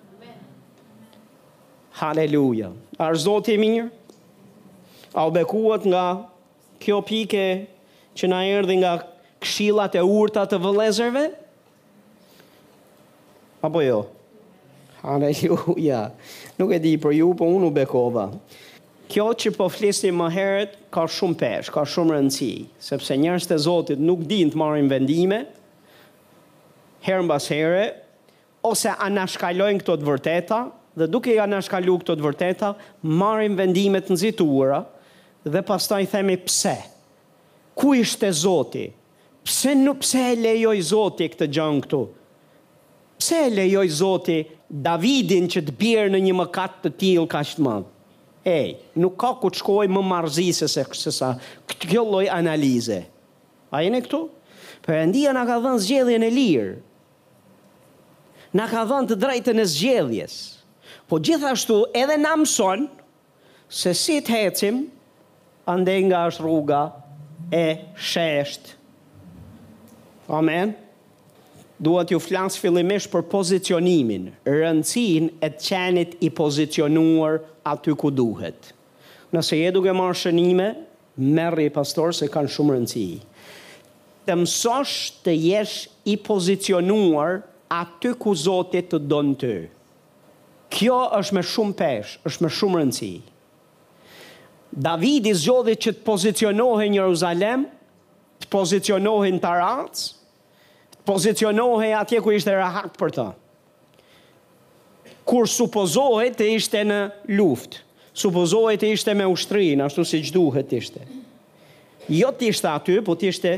Haleluja. A është Zoti i mirë? A u bekuat nga kjo pike që na erdhi nga këshillat e urta të vëllezërve? Apo jo? Haleluja. Nuk e di për ju, po unë u bekova. Kjo që po flisni më herët ka shumë peshë, ka shumë rëndësi, sepse njerëzit e Zotit nuk dinë të marrin vendime herë mbas here, ose anashkalojnë këto të vërteta dhe duke i anashkaluar këto të vërteta, marrin vendime të nxituara dhe pastaj themi pse? Ku ishte Zoti? Pse nuk pse e lejoi zoti këtë gjënë këtu pse e lejoi zoti Davidin që të bjerë në një mëkat të tillë kaq të madh ej nuk ka ku të shkojë më marrëzi se se se sa kjo lloj analize a jeni këtu Perëndia na ka dhënë zgjedhjen e lirë na ka dhënë të drejtën e zgjedhjes po gjithashtu edhe na mëson Se si të hecim, andej nga është rruga e sheshtë. Amen. Dua t'ju flas fillimisht për pozicionimin, rëndësinë e të qenit i pozicionuar aty ku duhet. Nëse je duke marrë shënime, merri pastor se kanë shumë rëndësi. Të mësosh të jesh i pozicionuar aty ku Zoti të don ty. Kjo është me shumë peshë, është me shumë rëndësi. Davidi zgjodhi që të pozicionohej në Jeruzalem, të pozicionohej në tarracë, të pozicionohej atje ku ishte rehat për të. Kur supozohej të ishte në luftë, supozohej të ishte me ushtrinë, ashtu siç duhet të ishte. Jo të ishte aty, po të ishte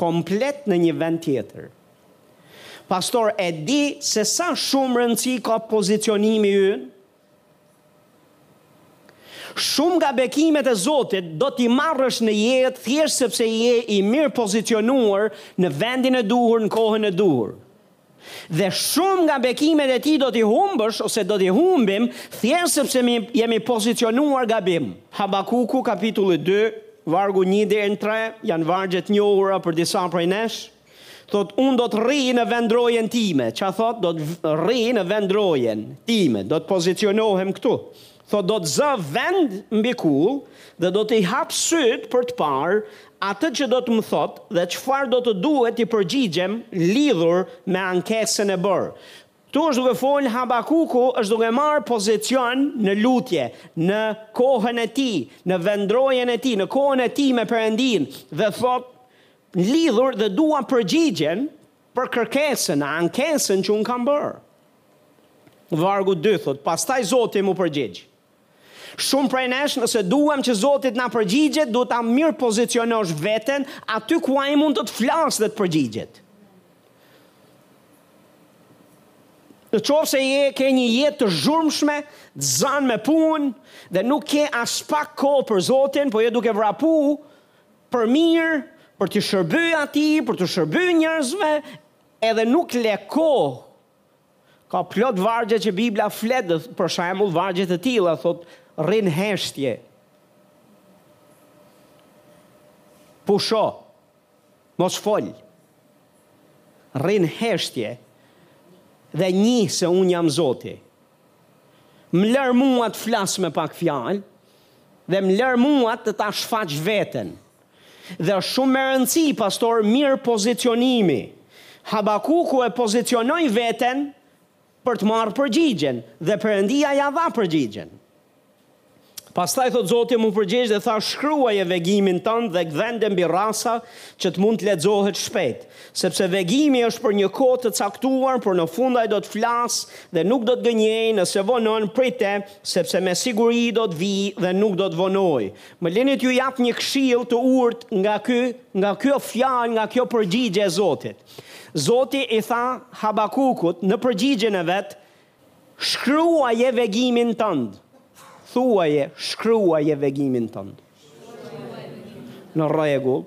komplet në një vend tjetër. Pastor, e di se sa shumë rëndësi ka pozicionimi ynë? Shumë nga bekimet e Zotit do t'i marrësh në jetë thjesht sepse je i mirëpozicionuar në vendin e duhur në kohën e duhur. Dhe shumë nga bekimet e tij do t'i humbësh ose do t'i humbim thjesht sepse jemi pozicionuar gabim. Habakuku, kapitulli dy, vargu një deri në tre, janë vargje të njohura për disa prej nesh. Thotë, Unë do të rri në vendrojen time. Çfarë thotë? Do të rri në vendrojen time. Do të pozicionohem këtu. thotë do të zë vend mbi kullë dhe do t'i hap sytë për të parë atë që do të më thotë dhe çfarë do të duhet t'i përgjigjem lidhur me ankesën e bërë. Këtu është duke folë Habakuku është duke marrë pozicion në lutje, në kohën e tij, në vendrojen e tij, në kohën e tij me Perëndinë dhe thotë lidhur dhe dua përgjigjen Për kërkesën, ankesën që unë kam bërë. Vargu dy thotë, Pastaj Zoti m'u përgjigj. Shumë prej nesh, nëse duam që Zoti të na përgjigjet, duhet ta mirëpozicionosh veten aty ku ai mund të të flasë dhe të përgjigjet. Në qoftë se ti ke një jetë të zhurmshme, të zanë me punë dhe nuk ke aspak kohë për Zotin, po je duke vrapu, për mirë, për t'i shërby atij, për t'u shërby njerëzve, edhe nuk le kohë. Ka plot vargje që Bibla flet, për shembull, vargje të tilla, thotë, rri në heshtje. Pusho. Mos fol. Rri në heshtje. Dhe njih se unë jam Zoti. Më lër mua të flas me pak fjalë dhe më lër mua të ta shfaq veten. Dhe është shumë me rëndësi, pastor, mirëpozicionimi. Habakuku e pozicionoi veten për të marrë përgjigjen dhe Perëndia ia dha përgjigjen. Pastaj thotë Zoti m'u përgjigj dhe tha shkruaje vegimin tënd dhe gdhende mbi rrasa që të mund të lexohet shpejt, sepse vegimi është për një kohë të caktuar por në fund ai do të flasë dhe nuk do të gënjejë nëse vonon prite sepse me siguri do të vijë dhe nuk do të vonojë. Më lini t'ju jap një këshillë të urtë nga ky nga kjo fjalë nga kjo përgjigje e Zotit. Zoti i tha Habakukut në përgjigjen e vet Shkruaje vegimin tënd. Thuaje, shkruaje vegimin tënd. Në rregull.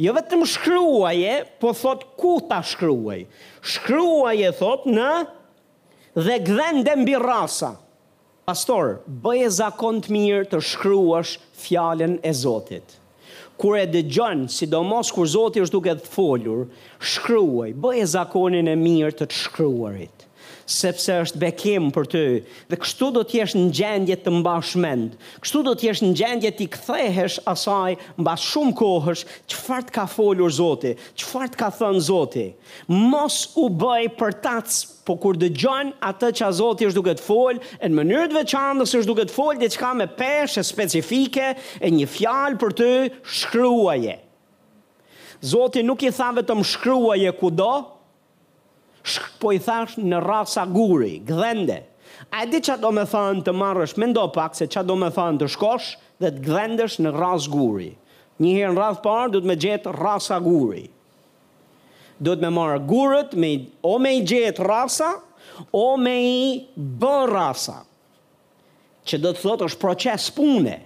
Jo vetëm shkruaje, po thotë ku ta shkruaj. Shkruaje thotë në dhe gdhende mbi rrasa. Pastor, bëje zakon të mirë të shkruash Fjalën e Zotit. Kur e dëgjon, sidomos kur Zoti është duke të folur, shkruaj, bëje zakonin e mirë të të shkruarit. Sepse është bekim për ty dhe kështu do të jesh në gjendje të mbash mend. Kështu do të jesh në gjendje t'i kthehesh Asaj mbas shumë kohësh, çfarë të ka folur Zoti, çfarë të ka thënë Zoti. Mos u bëj përtac Po kur dëgjon atë ça zoti është duke të fol, e në mënyrë të veçantë është duke të fol diçka me peshë specifike e një fjalë për ty, shkruaje. Zoti nuk i tha vetëm shkruaje kudo, shk po i tha në rrasa guri, gdhende. A e di ça do me thënë të marrësh mendo pak se ça do me thënë të shkosh dhe të gdhendesh në rrasë guri. Një herë në radhë të parë duhet me gjetë rrasa guri. Duhet me marrë gurët me o me i gjetë rrasa o me i bë rrasa. Që do të thotë është proces pune.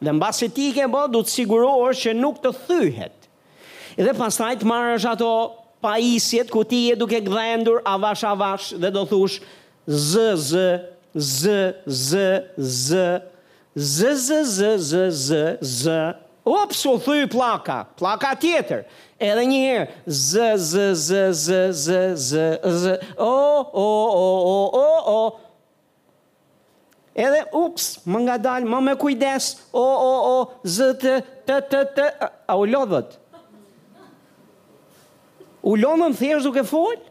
Dhe mbasi t'i ke bë, duhet të sigurohesh që nuk të thyhet. Dhe pastaj të marrësh ato pajisjet ku ti je duke gdhendur avash avash dhe do thosh z z z z z Zzzzzzzë Ups u thy pllaka Pllaka tjetër Edhe një herë Zzzzzzzzzë Oooooooo Edhe ups më ngadalë më me kujdes Oooo zëtë tëtëtë A u lodhët? U lodhëm thjesht duke folë?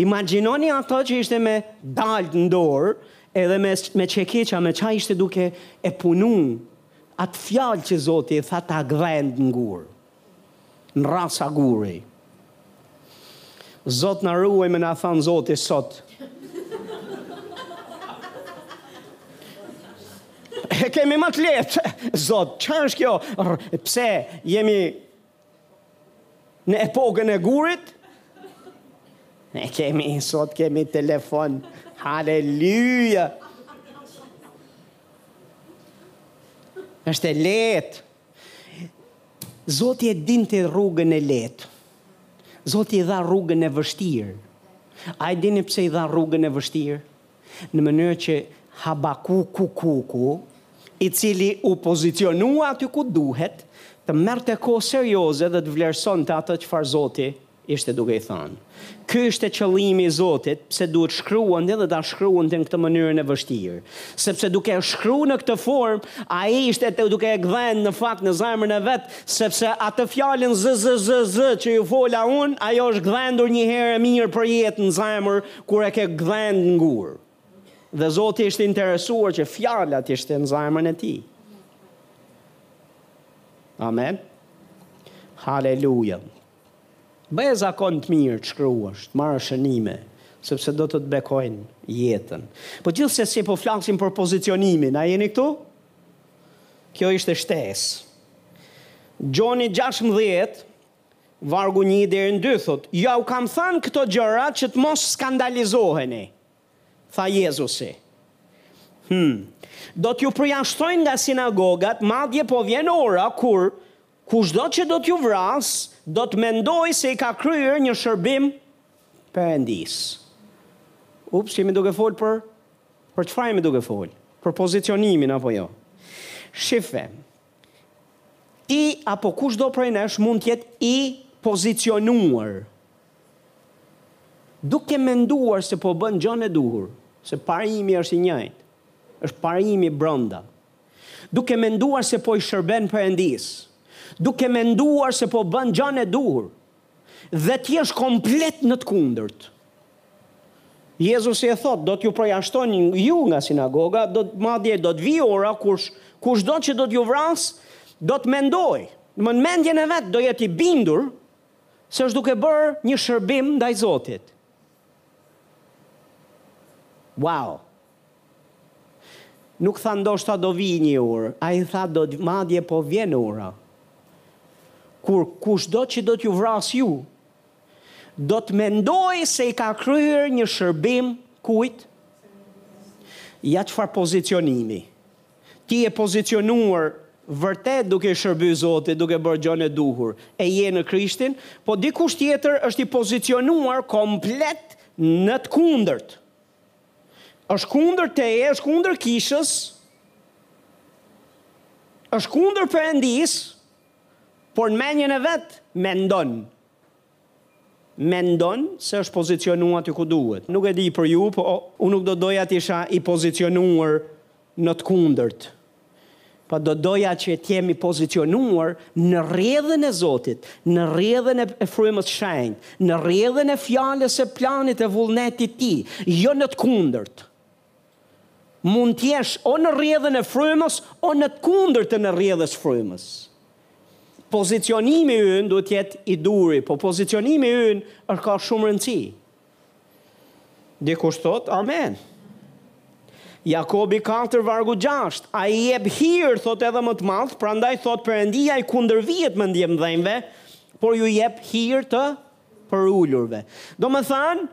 Imagjinoni atë që ishte me daltë në dorë edhe me me çekiça me ça ishte duke e punu atë fjalë që Zoti i tha ta gdhend në gur. Në rrasa guri. Zot na ruaj me na thënë Zoti sot. E kemi më të lehtë, Zot, ça është kjo? Pse jemi Në epokën e gurit, ne kemi sot kemi telefon. Haleluja. Është e lehtë. Zoti e dinte rrugën e lehtë. Zoti i dha rrugën e vështirë. A e dini pse i dha rrugën e vështirë? në mënyrë që Habakuku Kuku, i cili u pozicionua aty ku duhet, të merrte kohë serioze dhe të vlerësonte atë çfarë Zoti ishte duke i thënë. Ky ishte qëllimi i Zotit pse duhet të shkruante dhe ta shkruante në këtë mënyrën e vështirë. Sepse duke e shkruar në këtë formë, ai ishte duke e gdhend në fakt në zemrën e vet, sepse atë fjalën zzz që ju fola unë, ajo është gdhendur një herë e mirë për jetë në zemër, Kur e ke gdhendë në gur, dhe Zoti ishte interesuar që fjala të ishte në zemrën e tij. Amen. Haleluja. Bëje zakon të mirë të shkruash, të marrësh shënime, sepse do të të bekojnë jetën. Po gjithsesi po flasim për pozicionimin, a jeni këtu? Kjo ishte shtesë. Gjoni 16, Vargu një deri në dy thotë, Ja u kam thënë këto gjëra që të mos skandalizoheni, tha Jezusi. Hm. Do t'ju përjashtojnë nga sinagogat, madje po vjen ora kur kushdo që do t'ju vrasë, do të mendojë se i ka kryer një shërbim Perëndisë. Ups, jemi duke folë për për çfarë jemi duke folë? Për pozicionimin apo jo? Shife. Ti apo kushdo prej nesh mund të jetë i pozicionuar duke menduar se po bën gjënë e duhur, se parimi është i njëjtë, është parimi brenda, duke menduar se po i shërben Perëndisë, duke menduar se po bën gjënë e duhur, Dhe ai është komplet në të kundërt. Jezusi e thotë, do t'ju përjashtojnë ju nga sinagoga, do të madje do të vijë ora kur kushdo që do t'ju vrasë, do të mendojë, më në mendjen e vet do jetë i bindur se është duke bërë një shërbim ndaj Zotit. Wow, Nuk tha ndoshta do vijë një orë, ai tha do madje po vjen ora. Kur kushdo që do t'ju vrasë ju, do të mendojë se i ka kryer një shërbim kujt? Ja çfarë pozicionimi. Ti je pozicionuar vërtet duke i shërbyer Zotit, duke bërë gjënë e duhur, e je në Krishtin, po dikush tjetër është i pozicionuar komplet në të kundërt. Është kundër teje, është kundër kishës, është kundër Perëndisë, por në mendjen e vet mendon mendon se është pozicionuar aty ku duhet. Nuk e di për ju, po unë nuk do doja të isha i pozicionuar Në të kundërt, po do doja që të jem i pozicionuar në rrjedhën e Zotit, në rrjedhën e Frymës së Shenjtë, në rrjedhën e Fjalës e planit e vullnetit të Tij, jo në të kundërt. Mund të jesh o në rrjedhën e Frymës, o në të kundërtën e rrjedhës së Frymës. Pozicionimi ynë duhet të jetë i duhuri, po pozicionimi ynë është ka shumë rëndësi. Dikush thotë amen. Jakobi 4 vargu 6, ai jep hir, thotë edhe më të madh, prandaj thotë Perëndia i kundërvihet mendjemëdhenjve, por ju jep hir të përulurve. Domethënë,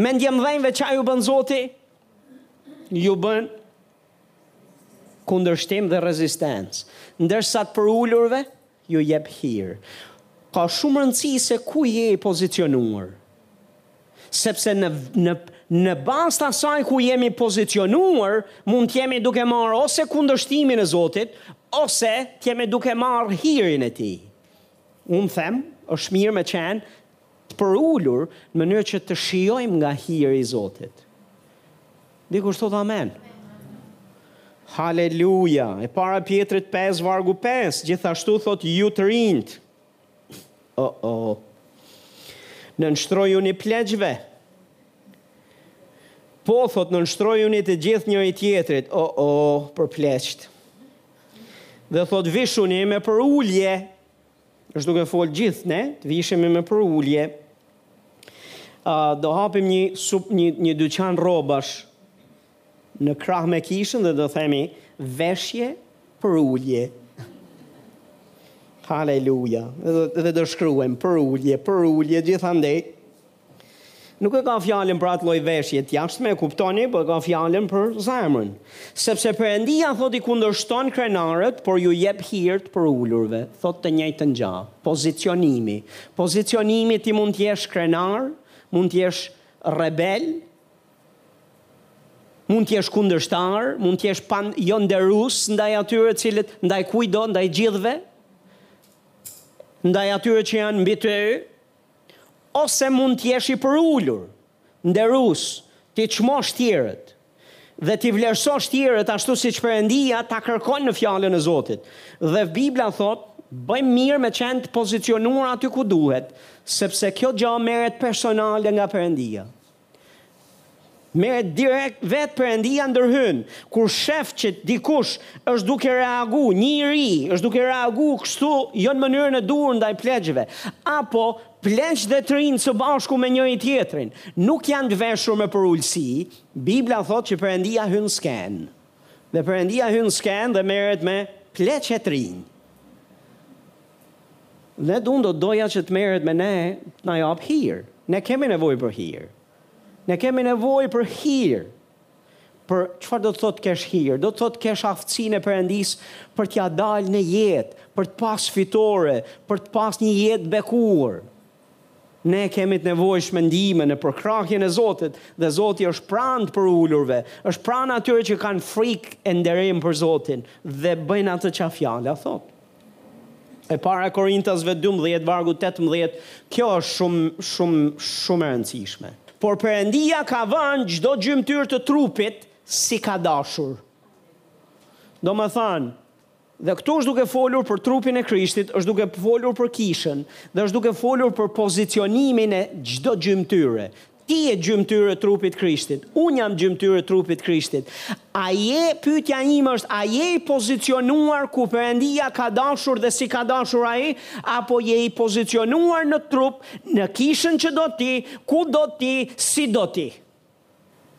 mendjemëdhenjve ça ju bën Zoti? Ju bën kundërshtim dhe rezistencë. Ndërsa të përulurve, Ju jep hir. Ka shumë rëndësi se ku je i pozicionuar. Sepse në në në bazë të asaj ku jemi pozicionuar, mund të jemi duke marrë ose kundërshtimin e Zotit, ose të jemi duke marrë hirin e Tij. Unë them, është mirë me qenë Të përulur në mënyrë që të shijojmë nga hiri i Zotit. Dikush thotë amen. Haleluja. E para Pjetrit 5 vargu 5, gjithashtu thotë ju të rinjtë. O oh, o. Oh. Nënshtrojuni pleqve. Po thotë nënshtrojuni të gjithë njëri-tjetrit. O oh, o, oh, për pleqtë. Dhe thotë vishuni me përulje. Është duke folë gjithë ne, të vishemi me përulje, do hapim një, një, një dyqan rrobash në krah me kishën dhe do themi veshje përulje. Haleluja. Dhe do shkruajmë përulje, përulje gjithandej. Nuk e ka fjalën për atë lloj veshje të jashtme, e kuptoni, po e ka fjalën për zemrën. Sepse Perëndia thotë i kundërshton krenarët, por ju jep hir të përulurve, thotë të njëjtën gja. Pozicionimi. Pozicionimi ti mund të jesh krenar, mund të jesh rebel, mund të jesh kundërshtar, mund të jesh pan jo nderues ndaj atyre të cilët ndaj kujtdo, ndaj gjithëve, ndaj atyre që janë mbi ty, Ose mund të jesh i përulur, nderues, t'i çmosh tjerët dhe t'i vlerësosh tjerët ashtu siç Perëndia ta kërkon në Fjalën e Zotit. Dhe Bibla thotë, Bëjmë mirë me qenë të pozicionuar aty ku duhet, sepse kjo gjë merret personale nga Perëndia. Merret direkt vet Perëndia ndërhyn, kur shef që dikush është duke reagu, një i ri, është duke reagu kështu jo në mënyrën e duhur ndaj pleqve, apo pleq dhe të rinj së bashku me njëri-tjetrin, nuk janë të veshur me përulësi, Bibla thotë që Perëndia hyn në skenë. Dhe Perëndia hyn në skenë dhe merret me pleq e të rinj. Dhe unë do doja që të merret me ne, të na japë hir. Ne kemi nevojë për hir. Ne kemi nevojë për hir. Por çfarë do të thotë kesh hir? Do të thotë kesh aftësinë e Perëndisë për t'ia dalë në jetë, për të pas fitore, për të pas një jetë bekuar. Ne kemi të nevojshme ndihmën e përkrahjen e Zotit dhe Zoti është pranë të përulurve, është pranë atyre që kanë frikë e nderim për Zotin dhe bëjnë atë që fjala thotë. E para Korintasve 12 vargu 18, kjo është shumë shumë shumë e rëndësishme. Por Perëndia ka vënë çdo gjymtyrë të trupit si ka dashur. Domethënë, Dhe këtu është duke folur për trupin e Krishtit, është duke folur për kishën dhe është duke folur për pozicionimin e çdo gjymtyre. Ti je gjymtyrë e trupit Krishtit. Unë jam gjymtyrë e trupit Krishtit. A je, pyetja ime është, a je i pozicionuar ku Perëndia ka dashur dhe si ka dashur Ai, apo je i pozicionuar në trup, në kishën që do ti, ku do ti, si do ti?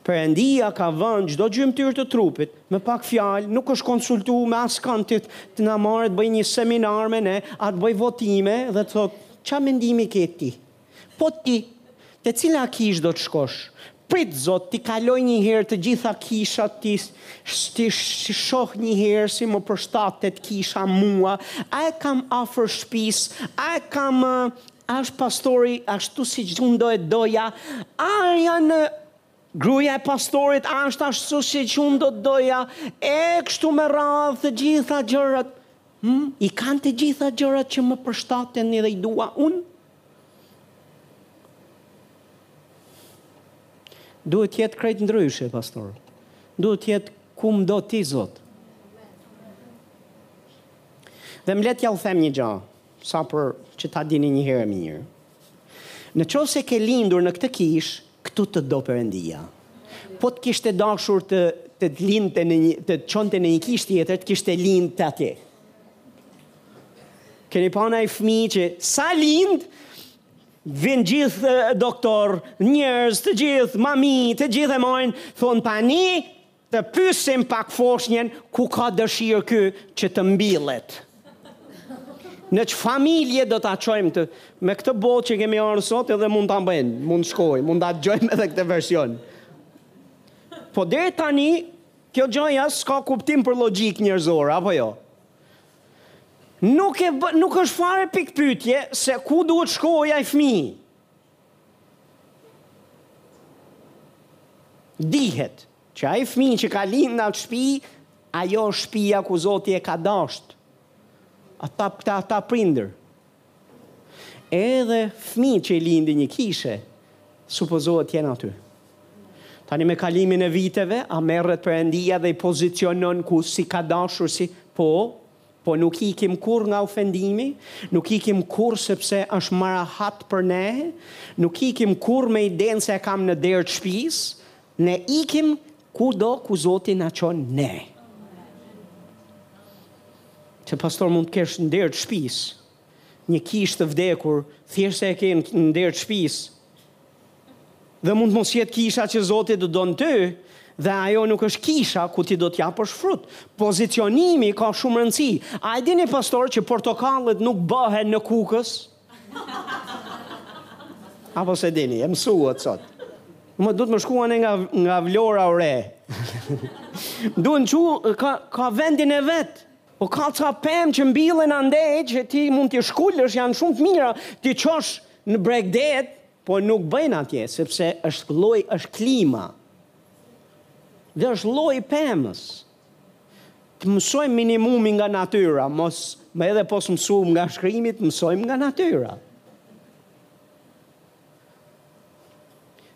Perëndia ka vënë çdo gjymtyrë të trupit, me pak fjalë, nuk është konsultuar me askënd të na marrë të bëjë një seminar me ne, a të bëjë votime dhe të thotë, ça mendimi ke ti? Po ti, te cila kishë do të shkosh? Prit Zot t'i kaloj një herë të gjitha kishat t'i t'i shoh një herë si më përshtatet kisha mua, a e kam afër shpisë, a e kam A është pastori ashtu siç unë do e doja? A janë gruaja e pastorit a është ashtu siç unë do të doja? E kështu me radhë të gjitha gjërat. Hmm? I kanë të gjitha gjërat që më përshtaten dhe i dua unë? Duhet të jetë krejt ndryshe, pastor. Duhet të jetë ku më do ti, Zot. Dhe më le t'jua them një gja. Sa për që ta dini një herë e mirë. Në qoftë se ke lindur në këtë kishë, këtu të do Perëndia. Po të kishte dashur të të lindte në një të çonte në një kishë tjetër, të kishte lindë atje. Keni pa naj fëmijë që sa lind vin gjithë doktor, njerëz, të gjithë, mami, të gjithë e majnë, thonë tani Të pyesim pak foshnjen ku ka dëshirë ky që të mbillet. Në ç'familje do ta çojmë këtë? Me këtë botë që kemi ardhur sot edhe mund ta bëjnë, mund të shkojë, mund ta dëgjojmë edhe këtë version. Po deri tani kjo gjaja s'ka kuptim për logjikë njerëzore, apo jo? Nuk e nuk është fare pikëpyetje se ku duhet të shkojë ai fëmijë. Dihet që ai fëmijë që ka lindë në atë shpi, ajo është shpia ku Zoti e ka dashtë. Ata këta ata prindër. Edhe fëmijët që i lindin një kishe, supozohet të jenë aty. Tani me kalimin e viteve, a merret Perëndia dhe i pozicionon ku si ka dashur si po, Po nuk ikim kurrë nga ofendimi, nuk ikim kurrë sepse është më rehat për ne, nuk ikim kurrë me idenë se e kam në derë të shpisë, ne ikim kudo ku Zoti na çon ne. Që pastor mund të kesh në derë të shpisë, Një kishë të vdekur, thjesht se e ke në derë të shpisë. Dhe mund të mos jetë kisha që Zoti të don ty, dhe ajo nuk është kisha ku ti do të japësh frut. Pozicionimi ka shumë rëndësi. A e dini pastor që portokallet nuk bëhen në Kukës? Apo s'e dini, e mësuat sot. Duhet me shkuar nga nga Vlora ore. Duhen çu ka ka vendin e vet. Po ka ca pemë që mbijnë andej që ti mund t'i shkulësh, janë shumë të mira, t'i çosh në bregdet, po nuk bëjnë atje sepse është lloj është klima. Dhe është lloj i pemës. Të mësojmë minimumi nga natyra, mos më edhe po s'mësuam nga shkrimi, të mësojmë nga natyra.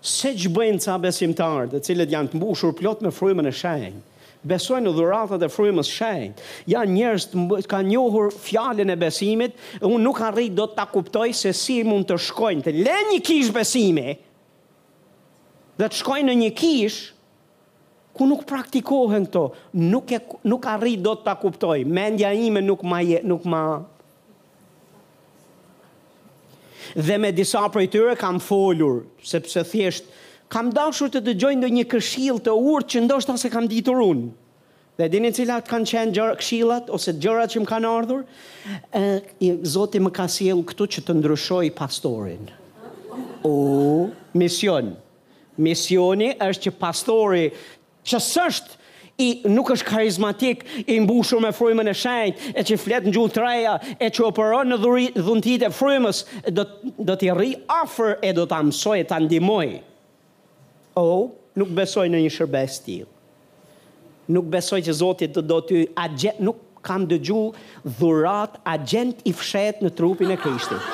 Se ç'bëjnë ca besimtarë, të cilët janë të mbushur plot me frymën e shenjtë, besojnë në dhuratat e frymës shenjtë, janë njerëz të mb... kanë njohur fjalën e besimit, unë nuk arrij dot ta kuptoj se si mund të shkojnë të lenë një kishë besimi dhe të shkojnë në një kishë Ku nuk praktikohen këto, nuk e nuk arrij dot ta kuptoj, mendja ime nuk ma je, nuk ma Dhe me disa prej tyre kam folur, sepse thjesht kam dashur të dëgjoj ndonjë këshillë të urtë që ndoshta s'e kam ditur unë. Dhe dini cilat kanë qenë gjëra këshillat ose gjërat që më kanë ardhur? Ë, Zoti më ka sjellë këtu që të ndryshoj pastorin. O, mision. Misioni është që pastori që s'është i nuk është karizmatik, i mbushur me frymën e shenjtë, e që flet në gjuhë të reja, e që operon në dhuri, dhuntitë e frymës, do, do t'i rri afër e do ta mësoj e ta ndihmoj. Oh, nuk besoj në një shërbesë të tillë. Nuk besoj që zoti të do ty agjent nuk kam dëgju dhuratë agjent i fshehtë në trupin e Krishtit.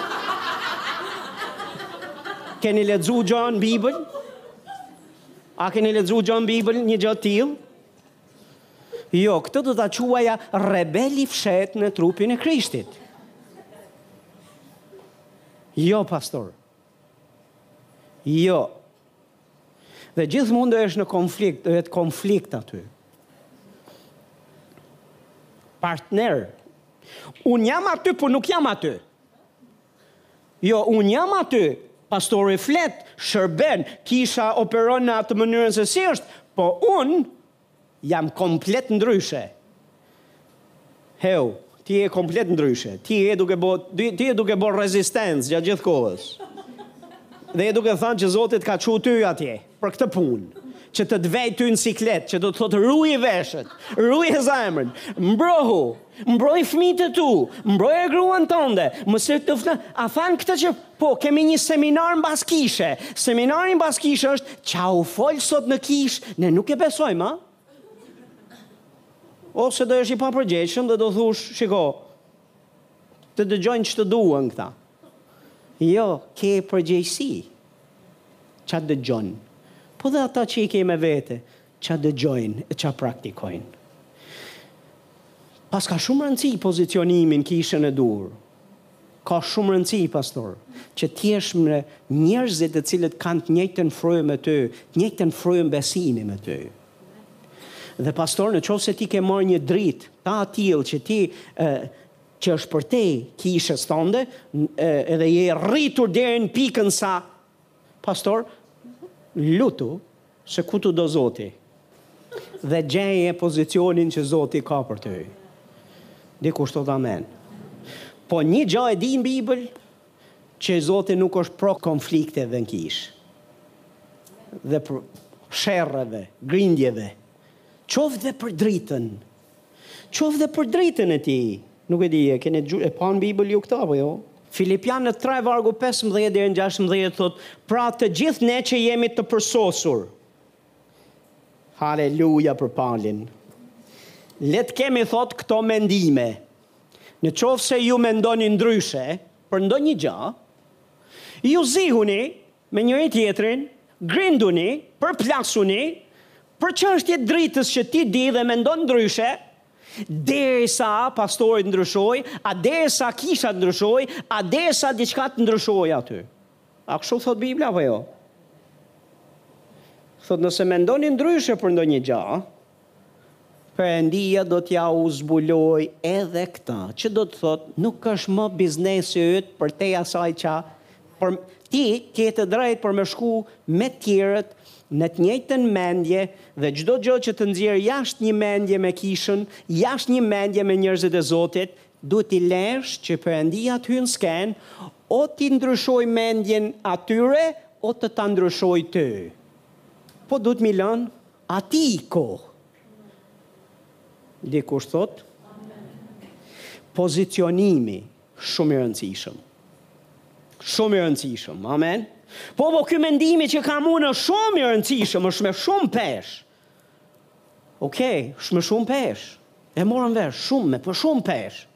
Keni lexu gjë në Bibël? A keni lexu gjë në Bibël një gjë të tillë? Jo, këtë do ta quaja rebel i fshehtë në trupin e Krishtit. Jo, pastor. Jo. Dhe gjithmonë do jesh në konflikt, do jetë konflikt aty. Partner. Unë jam aty, por nuk jam aty. Jo, unë jam aty, pastori flet, shërben, kisha operon në atë mënyrën se si është, po unë Jam komplet ndryshe. Heu, ti je komplet ndryshe. Ti je duke bo, ti, ti je duke bo rezistencë gjatë gjithë kohës. Dhe je duke thënë që Zoti të ka çu ty atje për këtë punë që të të vej ty në siklet, që do të thotë ruje veshët, ruje zemrën, mbrohu, Mbroj fëmijët e tu, mbroje gruan tënde, mësoi të flasin, a thanë këtë që po kemi një seminar mbas kishe. Seminari mbas kishe është ça u fol sot në kish, ne nuk e besojmë, a? Ose do jesh i papërgjegjshëm dhe do thush, shiko, të dëgjojnë ç'të duan këta. Jo, ke përgjegjësi. Ça dëgjon. Po dhe ata që i ke me vete, Ç'a dëgjojnë e ç'a praktikojnë. Paska shumë rëndësi pozicionimi n'kishën e duhur. Ka shumë rëndësi, pastor, që të jesh me njerëzit të cilët kanë të njëjtën frymën me ty, të njëjtën frymën besimi me ty. Dhe pastor, në qoftë se ti ke marrë një dritë të atillë që ti e, që është përtej kishës tënde, edhe je rritur deri në pikën sa Pastor, lutu se ku të do Zoti dhe gjeje pozicionin që Zoti ka për ty. Dikush thot amen. Po një gjë e di në Bibël që Zoti nuk është pro konflikteve në kishë dhe pro sherreve, grindjeve, qoftë dhe për dritën, Qoftë dhe për dritën e tij. Nuk e di, e keni dëgjuar, e panë Bibël ju këtë apo jo? Filipianët tre vargu pesëmbëdhjetë deri në gjashtëmbëdhjetë thotë, pra të gjithë ne që jemi të përsosur. Haleluja për Palin. Le të kemi thotë këto mendime. Në qoftë se ju mendoni ndryshe për ndonjë gjë, ju zihuni me njëri-tjetrin, grinduni, përplasuni, për çështje t'dritës që ti di dhe mendon ndryshe, derisa pastori të ndryshojë, a derisa kisha të ndryshojë, a derisa diçka të ndryshojë aty. A kështu thotë Bibla apo jo? Thotë nëse mendoni ndryshe për ndonjë gjë, Perëndia do t'ia u zbulojë edhe këtë, që do të thotë nuk është më biznesi yt përtej asaj ça ti ke të drejtë për me shku me të tjerët në të njëjtën mendje dhe çdo gjë që të nxjerr jashtë një mendje me kishën, jashtë një mendje me njerëzit e Zotit, duhet t'i lesh që Perëndia të hyjë në skenë, o t'i ndryshojë mendjen atyre o të ta ndryshojë ty. Po duhet m'i lënë? Atij kohë. Dikush thotë: Pozicionimi shumë i rëndësishëm. Shumë i rëndësishëm. Amen. Po po ky mendimi që kam unë është shumë i rëndësishëm, është me shumë peshë. Ok, është me shumë peshë. E morëm vesh, shumë, me shumë peshë.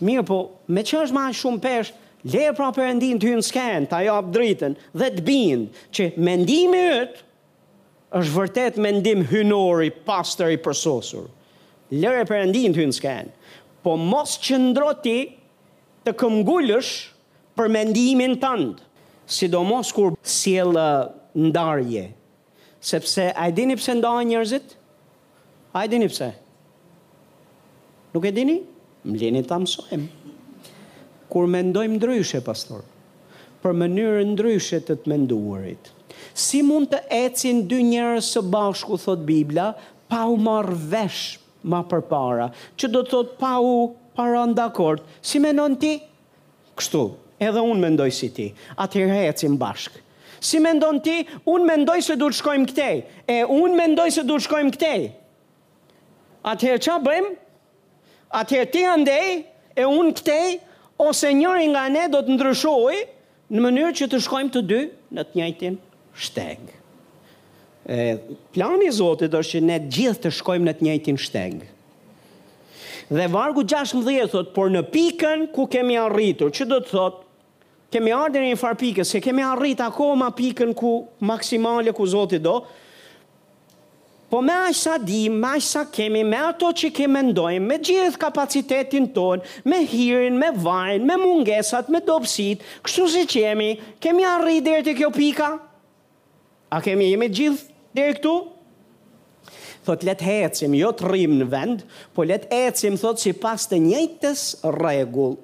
Mirëpo, meqë është me aq shumë peshë, le pra Perëndinë të hyjë në skenë, ta japë dritën dhe të bindë që mendimi yt Është vërtet mendim hyjnor i pastër i përsosur. Lëre Perëndinë të hyjë në skenë. Po mos qëndro ti të këmbëngulësh për mendimin tënd, sidomos kur sjell ndarje. Sepse a e dini pse ndahen njerëzit? A e dini pse? Nuk e dini? Mlini ta mësojmë. Kur mendojmë ndryshe, pastor, për mënyrë ndryshe të të menduarit. Si mund të ecin dy njerëz së bashku, thotë Bibla, pa u marrë vesh ma përpara, që do të thot pa u ba dakord. Si mendon ti? Kështu, edhe unë mendoj si ti. Atëherë ecim bashkë. Si mendon ti? Unë mendoj se duhet shkojmë këtej. E unë mendoj se duhet shkojmë këtej. Atëherë ça bëjmë? Atëherë ti andej e unë këtej ose njëri nga ne do të ndryshojë në mënyrë që të shkojmë të dy në të njëjtin shteg. E plani i Zotit është që ne të gjithë të shkojmë në të njëjtin shteg. Dhe vargu gjashtëmbëdhjetë thotë, por në pikën ku kemi arritur, që do të thotë, kemi ardhur në një farë pike, s'e kemi arrit akoma pikën ku maksimale ku Zoti do, Po me aq sa dim, me aq sa kemi, me ato që ke mendojmë, me gjithë kapacitetin tonë, me hirin, me vajin, me mungesat, me dobësitë, kështu siç jemi, kemi arrit deri te kjo pika? A kemi jemi të gjithë deri këtu? Thotë le të ecim, jo të rrimë në vend, po le të ecim thotë sipas të njëjtës rregull.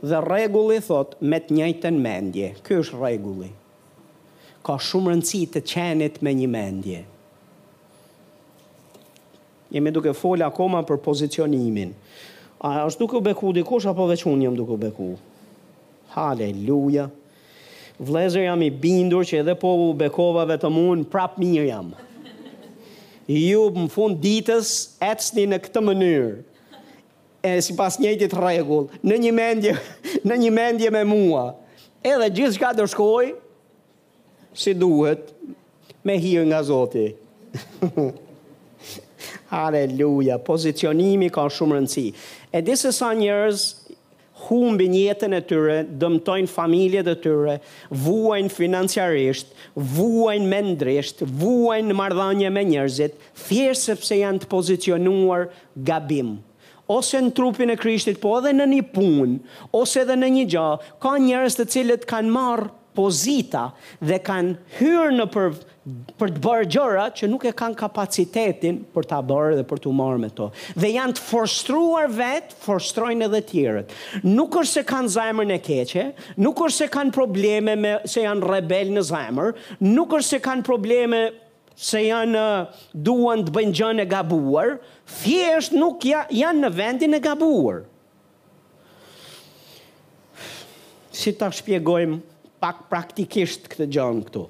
Dhe rregulli thotë me të njëjtën mendje. Ky është rregulli. Ka shumë rëndësi të qenit me një mendje. Jemi duke fol akoma për pozicionimin. A është duke u beku dikush apo veç unë jam duke u beku? Haleluja. Vëllezër jam i bindur që edhe po u bekova vetëm unë prap mirë jam. Ju në fund ditës ecni në këtë mënyrë e sipas njëjtit rregull, në një mendje, në një mendje me mua. Edhe gjithçka do shkojë si duhet me hir nga Zoti. Haleluja, pozicionimi ka shumë rëndësi. E di se sa njerëz humbin jetën e tyre, dëmtojnë familjet e tyre, vuajnë financiarisht, vuajnë mendrisht, vuajnë në marrëdhënie me njerëzit, thjesht sepse janë të pozicionuar gabim. Ose në trupin e Krishtit, po edhe në një punë, ose edhe në një gjë, ka njerëz të cilët kanë marrë pozita dhe kanë hyrë nëpër për të bërë gjëra që nuk e kanë kapacitetin për ta bërë dhe për t'u marrë me to. Dhe janë të frustruar vet, frustrojnë edhe tjerët. Nuk është se kanë zemrën e keqe, nuk është se kanë probleme me se janë rebel në zemër, nuk është se kanë probleme se janë duan të bëjnë gjënë e gabuar, thjesht nuk ja, janë në vendin e gabuar. Si ta shpjegojmë pak praktikisht këtë gjënë këtu?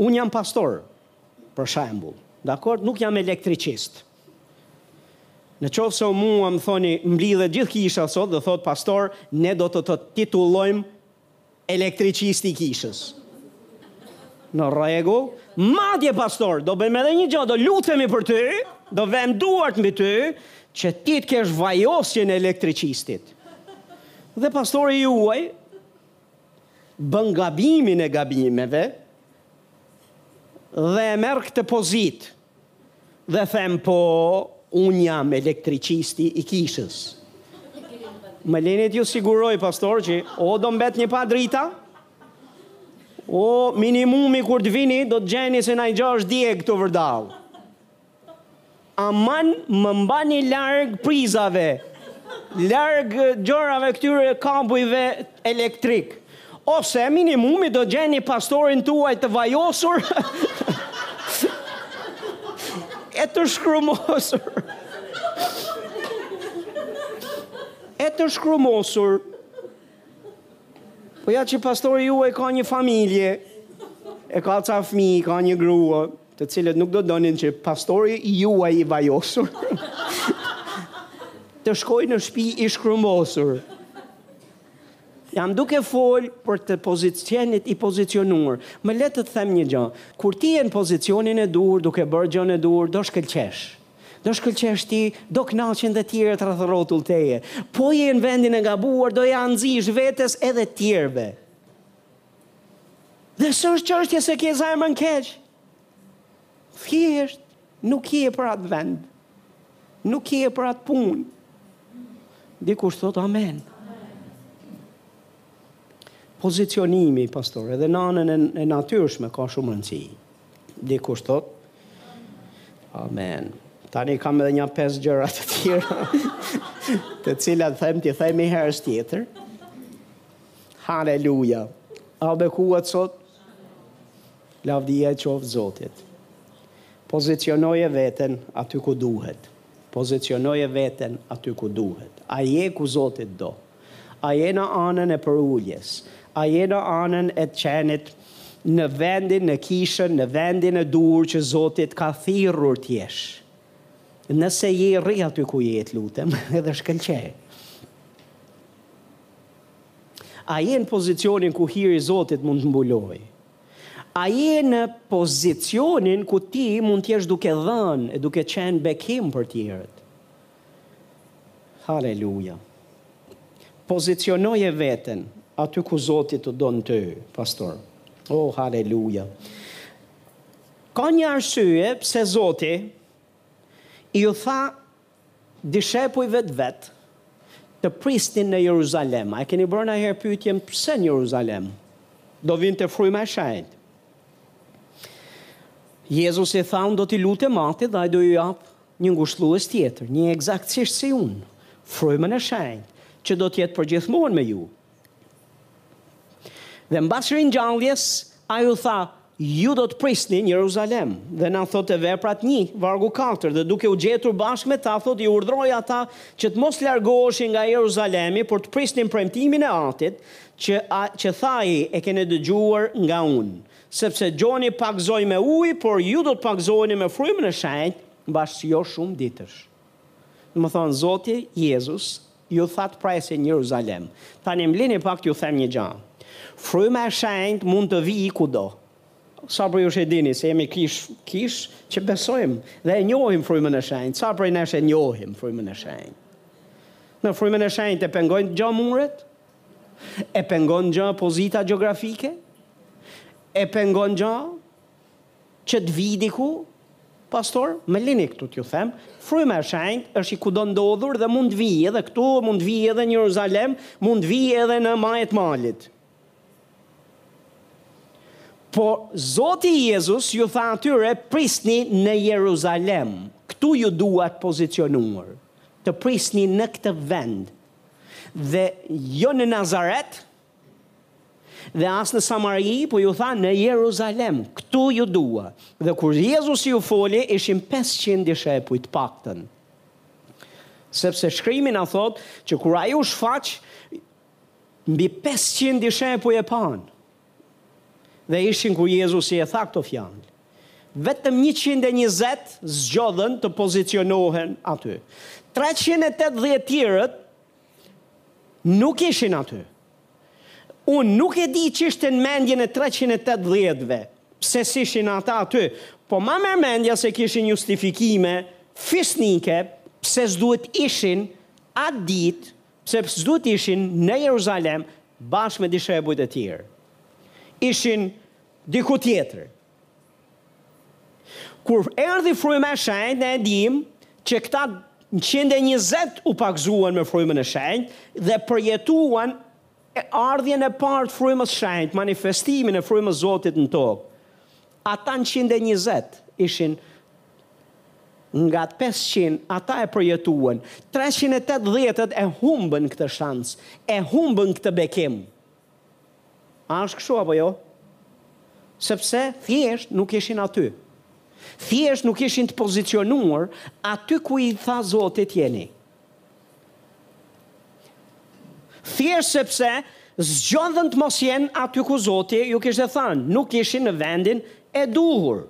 Unë jam pastor, për shembull. Dakord, nuk jam elektricist. Në qoftë se mua më thoni mblidhet gjithë kisha sot dhe thotë pastor, ne do të të titullojmë elektricisti i kishës. Në rregull, madje pastor, do bëjmë edhe një gjë, do lutemi për ty, do vëmë duart mbi ty që ti të kesh vajosjen e elektricistit. Dhe pastori juaj bën gabimin e gabimeve dhe e merr këtë pozitë dhe them po unë jam elektricisti i kishës. Më leni t'ju siguroj, pastaj, që o do mbetni pa drita, o minimumi kur të vini, do të gjeni se naj gjo është djeg këtu vërdallë. Aman më mbani larg prizave, larg gjërave këtyre kabllove elektrik, ose minimumi do gjeni pastorin tuaj të vajosur e të shkrumosur e të shkrumosur po ja që pastori juaj ka një familje e ka ca fëmijë ka një grua. të cilët nuk do donin që pastori juaj i vajosur të shkojë në shpi i shkrumbosur. Jam duke fol për të qenit i pozicionuar. Më le të them një gjë. Kur ti je në pozicionin e duhur, duke bërë gjën e duhur, do shkëlqesh. Do shkëlqesh ti, do kënaqen dhe tjerët rreth rrotull teje. Po je në vendin e gabuar, do ia nxish vetes edhe tjerëve. Dhe s'është çështje se ke zemrën keq. Thjesht nuk je për atë vend. Nuk je për atë punë. Dikush thot amen. Pozicionimi, pastor, edhe në anën e natyrshme ka shumë rëndësi. Dikush thot amen. Tani kam edhe një pesë gjëra të tjera, të cilat them t'i themi herës tjetër. Haleluja! A u bekuat sot? Lavdia i qoftë Zotit. Pozicionoje veten aty ku duhet. Pozicionoje veten aty ku duhet. A je ku Zotit do? A je në anën e përuljes? A je në anën e të qenit në vendin, në kishën, në vendin e duhur që Zoti të ka thirrur të jesh? Nëse je, rri aty ku je, të lutem, edhe shkëlqe. A je në pozicionin ku hiri i Zotit mund të mbulojë? A je në pozicionin ku ti mund të jesh duke dhënë e duke qenë bekim për tjerët? Haleluja. Pozicionoje veten aty ku Zoti të don ty, pastor. Oh, haleluja. Ka një arsye pse Zoti iu tha Dishepujve të vet të prisnin në Jeruzalem. A e keni bërë naj herë pyetjen pse në Jeruzalem? Do vinte fryma e shenjtë. Jezusi tha, unë do t'i lutem atit dhe ai do ju jap një ngushëllues tjetër, një ekzaktësisht si unë, frymën e shenjtë, që do të jetë përgjithmonë me ju. Dhe mbas ringjalljes, ai u tha, Ju do të prisni në Jeruzalem. Dhe na thotë te Veprat 1, vargu 4, dhe duke u gjetur bashkë me ta, thotë, i urdhëroi ata që të mos largoheshin nga Jeruzalemi, por të prisnin premtimin e Atit, që, që tha ai, e keni dëgjuar nga unë. Sepse Gjoni pagëzoi me ujë, por ju do të pagëzoheni me Frymën e Shenjtë mbas jo shumë ditësh. Domethënë Zoti Jezus Iu tha të prisnin Jeruzalem. Tani më lini pak t'ju them një gjë. Fryma e Shenjtë mund të vijë kudo. Sa prej jush e dini se jemi kish, kish që besojmë dhe e njohim Frymën e Shenjtë? Sa prej nesh e njohim Frymën e Shenjtë? Në Frymën e Shenjtë e pengojnë gjë muret? E pengon gjë pozita gjeografike? E pengon gjë? Që të vij diku, pastor, më lini këtu t'ju them, Fryma e Shenjtë është i kudondodhur dhe mund të vijë edhe këtu, mund të vijë edhe në Jeruzalem, mund të vijë edhe në majë të malit. Po Zoti Jezus iu tha atyre, prisni në Jeruzalem, këtu ju dua të pozicionuar, të prisni në këtë vend, dhe jo në Nazaret, Dhe as në Samari, po ju tha në Jeruzalem, këtu ju dua. Dhe kur Jezusi ju foli, ishin 500 dishepujt të paktën. Sepse shkrimi na thotë që kur ai u shfaq mbi 500 dishepuj e panë. Dhe ishin kur Jezusi e tha këto fjalë. Vetëm 120 zgjodhën të pozicionohen aty. 380 tjerët Nuk ishin aty. Unë nuk e di ç'ishte në mendjen e treqind e tetëdhjetëve, pse s'ishin ata aty, po ma merr mendja se kishin justifikime fisnike pse s'duhet ishin atë ditë, pse s'duhet ishin në Jeruzalem bashkë me dishepujt e tjerë. Ishin diku tjetër. Kur erdhi fryma e shenjtë ne e dimë që këta njëqind e njëzet u pagëzuan me frymën e shenjtë dhe përjetuan ardhjen e parë të frymës së shenjtë, manifestimin e frymës së Zotit në tokë. Ata njëqind e njëzet ishin nga pesëqind, ata e përjetuan. Treqind e tetëdhjetët e humbën këtë shans, e humbën këtë bekim. A është kështu apo jo? Sepse thjesht nuk ishin aty. Thjesht nuk ishin të pozicionuar aty ku i tha Zoti të jeni. Thjesht sepse zgjodhën të mos jenë aty ku Zoti ju kishte thënë, nuk ishin në vendin e duhur.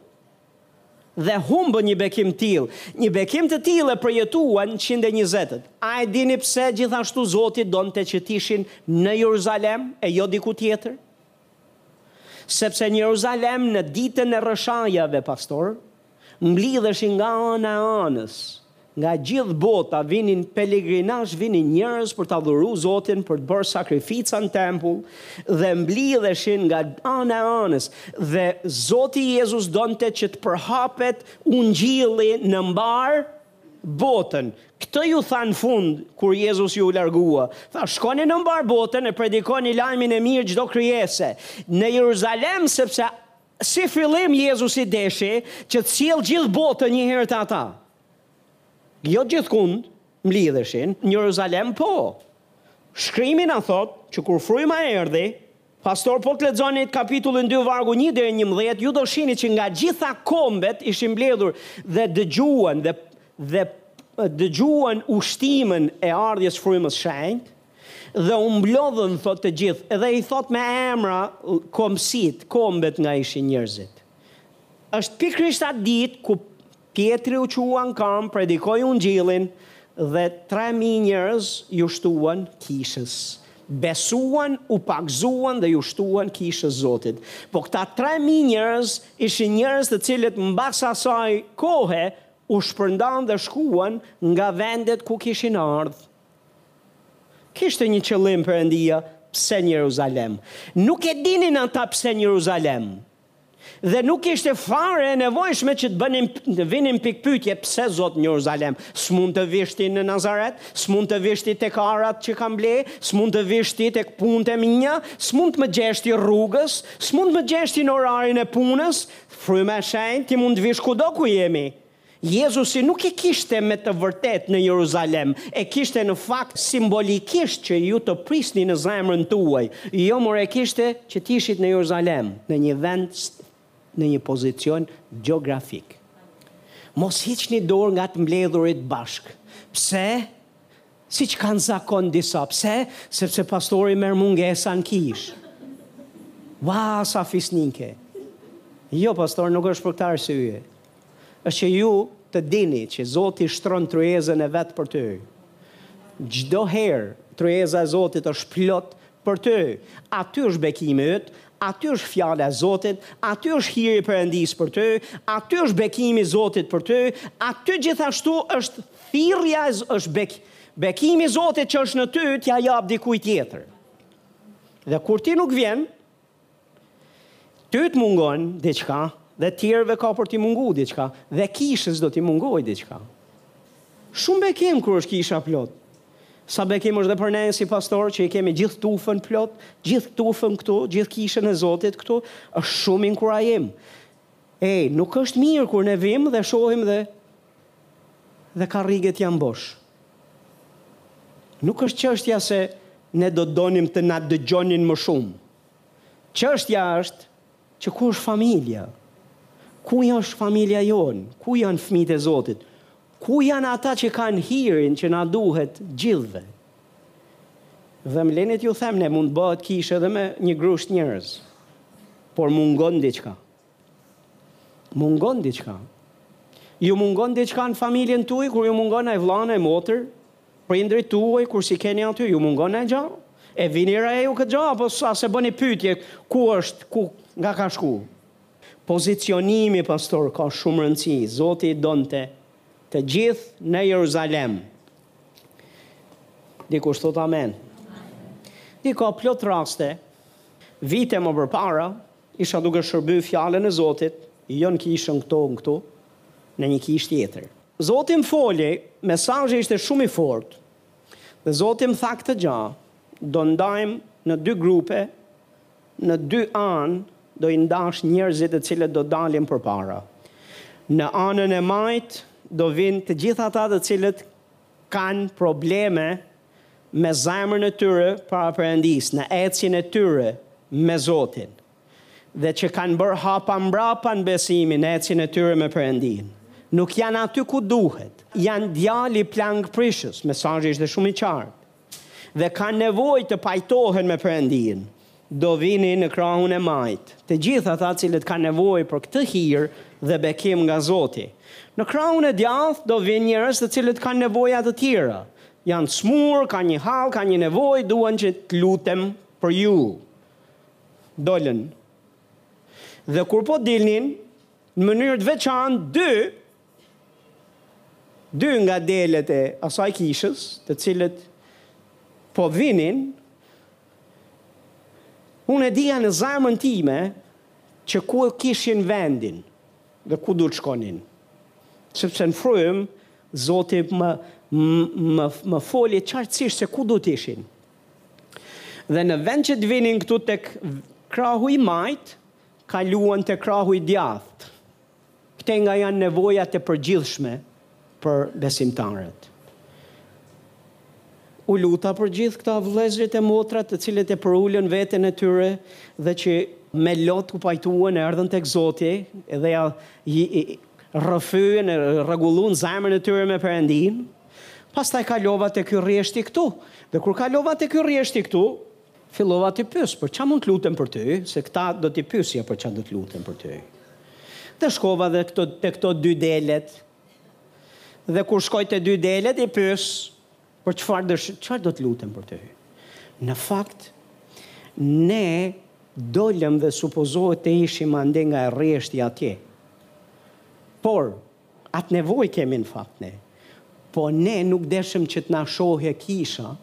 Dhe humbën një bekim të tillë. Një bekim të tillë e përjetuan njëqind e njëzetët. A e dini pse gjithashtu Zoti donte që të ishin në Jeruzalem e jo diku tjetër? Sepse në Jeruzalem në ditën e rrëshajave, pastor, mblidheshin nga ana e anës, Nga gjithë bota vinin pelegrinazh, vinin njerëz për të adhuruar Zotin, për të bërë sakrifica në tempull dhe mblidheshin nga ana e anës. Dhe Zoti Jezus donte që të përhapet Ungjilli në mbarë botën. Këtë ju tha në fund kur Jezusi u largua. Tha, shkoni në mbarë botën e predikoni lajmin e mirë çdo krijese. Në Jeruzalem sepse Si fillim Jezusi deshi që të sjellë gjithë botën një herë te ata. Jo gjithkund mblidheshin, në Jeruzalem po. Shkrimi na thotë që kur fryma erdhi, Pastor po të lexoni kapitullin dy vargu një deri njëmbëdhjetë ju do shihni që nga gjitha kombet ishin mbledhur dhe dëgjuan dhe dhe dëgjuan ushtimën e ardhjes frymës shenjtë, Dhe u mblodhën, thotë, të gjithë, edhe i thotë me emra kombësitë, kombet nga ishin njerëzit. Është pikërisht atë ditë ku Pjetri u çua në kamb, predikoi Ungjillin dhe tre mijë njerëz ju shtuan kishës. Besuan, u pagëzuan dhe ju shtuan kishës Zotit. Po këta tre mijë njerëz ishin njerëz të cilët mbas asaj kohe u shpërndanë dhe shkuan nga vendet ku kishin ardhur. Kishte një qëllim Perëndia, pse në Jerusalem? Nuk e dinin ata pse në Jerusalem. Dhe nuk ishte fare e nevojshme që të bënin të vinin pikëpyetje pse Zot në Jerusalem? S'mund të vish ti në Nazaret? S'mund të vish ti tek arat që kam ble? S'mund të vish ti tek punët e mia? S'mund të më gjesh ti rrugës? S'mund të më gjesh ti në orarin e punës? Fryma e Shenjtë ti mund të vish kudo ku jemi. Jezusi nuk e kishte me të vërtetë në Jerusalem, e kishte në fakt simbolikisht që ju të prisni në zemrën tuaj. Jo more e kishte që të ishit në Jerusalem, në një vend në një pozicion gjeografik. Mos hiqni dorë nga të mbledhurit bashkë. Pse? Siç kanë zakon disa. Pse? Sepse pastori merr mungesa në kishë. Vaa, sa fisnike. Jo, pastor, nuk është për këtë arsye. është që ju të dini që Zoti shtron tryezën e vet për ty. Çdo herë tryeza e Zotit është plot për ty. Aty është bekimi yt, aty është fjala e Zotit, aty është hiri i Perëndisë për ty, aty është bekimi i Zotit për ty, aty gjithashtu është thirrja është bek, bekimi i Zotit që është në ty t'ia japë dikujt tjetër. Dhe kur ti nuk vjen, Ty të mungon diçka dhe të tjerëve ka për t'i mungu diçka dhe kishës do t'i mungojë diçka. Shumë bekim kur është kisha plot. Sa bekim është dhe për ne si pastor që i kemi gjithë tufën plot, gjithë tufën këtu, gjithë kishën e Zotit këtu, është shumë inkurajim. Ej, nuk është mirë kur ne vim dhe shohim dhe Dhe karriget janë bosh. Nuk është çështja se ne do donim të na dëgjonin më shumë. Çështja është që ku është familja? Ku është familja jonë? Ku janë fëmijët e Zotit? Ku janë ata që kanë hirin që na duhet gjithëve? Dhe më leni t'ju them, mund të bëhet kishë edhe me një grusht njerëz, por mungon diçka. Mungon diçka. Ju mungon diçka në familjen tuaj kur ju mungon naj vlla e motër, prindrit tuaj kur s'i keni aty, ju mungon naj gjë? E vini re ju këtë gjë apo as s'e bëni pyetje ku është, ku nga ka shku? Pozicionimi pastor ka shumë rëndësi, Zoti i donte të gjithë në Jeruzalem. Dikush thotë amen. Diku plot raste vite më përpara Isha duke shërby Fjalën e Zotit, jo në kishën këtu, në këtu, në një kishë tjetër. Zoti më foli, mesazhi ishte shumë i fortë. Dhe Zoti më tha këtë gjë, Do ndajmë në dy grupe, në dy anë do i ndash njerëzit të cilët do dalin përpara. Në anën e majtë do vijnë të gjithë ata të cilët kanë probleme me zemrën e tyre para Perëndisë, në ecjen e tyre me Zotin, dhe që kanë bërë hapa mbrapa në besimin, në ecjen e tyre me Perëndinë. Nuk janë aty ku duhet. Janë djali plangprishës, mesazhi ishte shumë i qartë. Dhe kanë nevojë të pajtohen me Perëndinë. Do vini në krahun e majtë, të gjithë ata cilët kanë nevojë për këtë hir dhe bekim nga Zoti. Në krahun e djathtë do vinë njerëz të cilët kanë nevoja të tjera. Janë smurë, kanë një hall, kanë një nevojë, duan që të lutem për ju. Dolën. Dhe kur po dilnin, në mënyrë të veçantë, dy Dy nga delet e asaj kishës, të cilët po vinin, unë e dija në zemrën time që ku e kishin vendin dhe ku du të shkonin. Sepse në frymë Zoti më më më foli qartësisht se ku du të ishin. Dhe në vend që të vinin këtu tek krahu i majtë, kaluan te krahu i djathtë. Këte nga janë nevojat e përgjithshme për besimtarët. U luta për gjithë këta vëllezërit e motrat të cilët e përulën veten e tyre dhe që me lot u pajtuan e erdhën tek Zoti dhe ia rrëfyen e rregulluan zemrën e tyre me Perëndinë. Pastaj kalova te ky rrjeshti këtu. Dhe kur kalova te ky rrjeshti këtu, Fillova t'i pyes për ça mund të lutem për ty, se këta do t'i pyesja për ça do të lutem për ty. Dhe shkova dhe këto, te këto dy delet, dhe kur shkoj te dy delet, i pyes për çfarë dësh, çfarë do të lutem për ty. Në fakt, ne dolëm dhe supozohet të ishim ande nga e rreshti atje. Por, Atë nevojë kemi në fakt ne. Po ne nuk deshëm që të na shohë kisha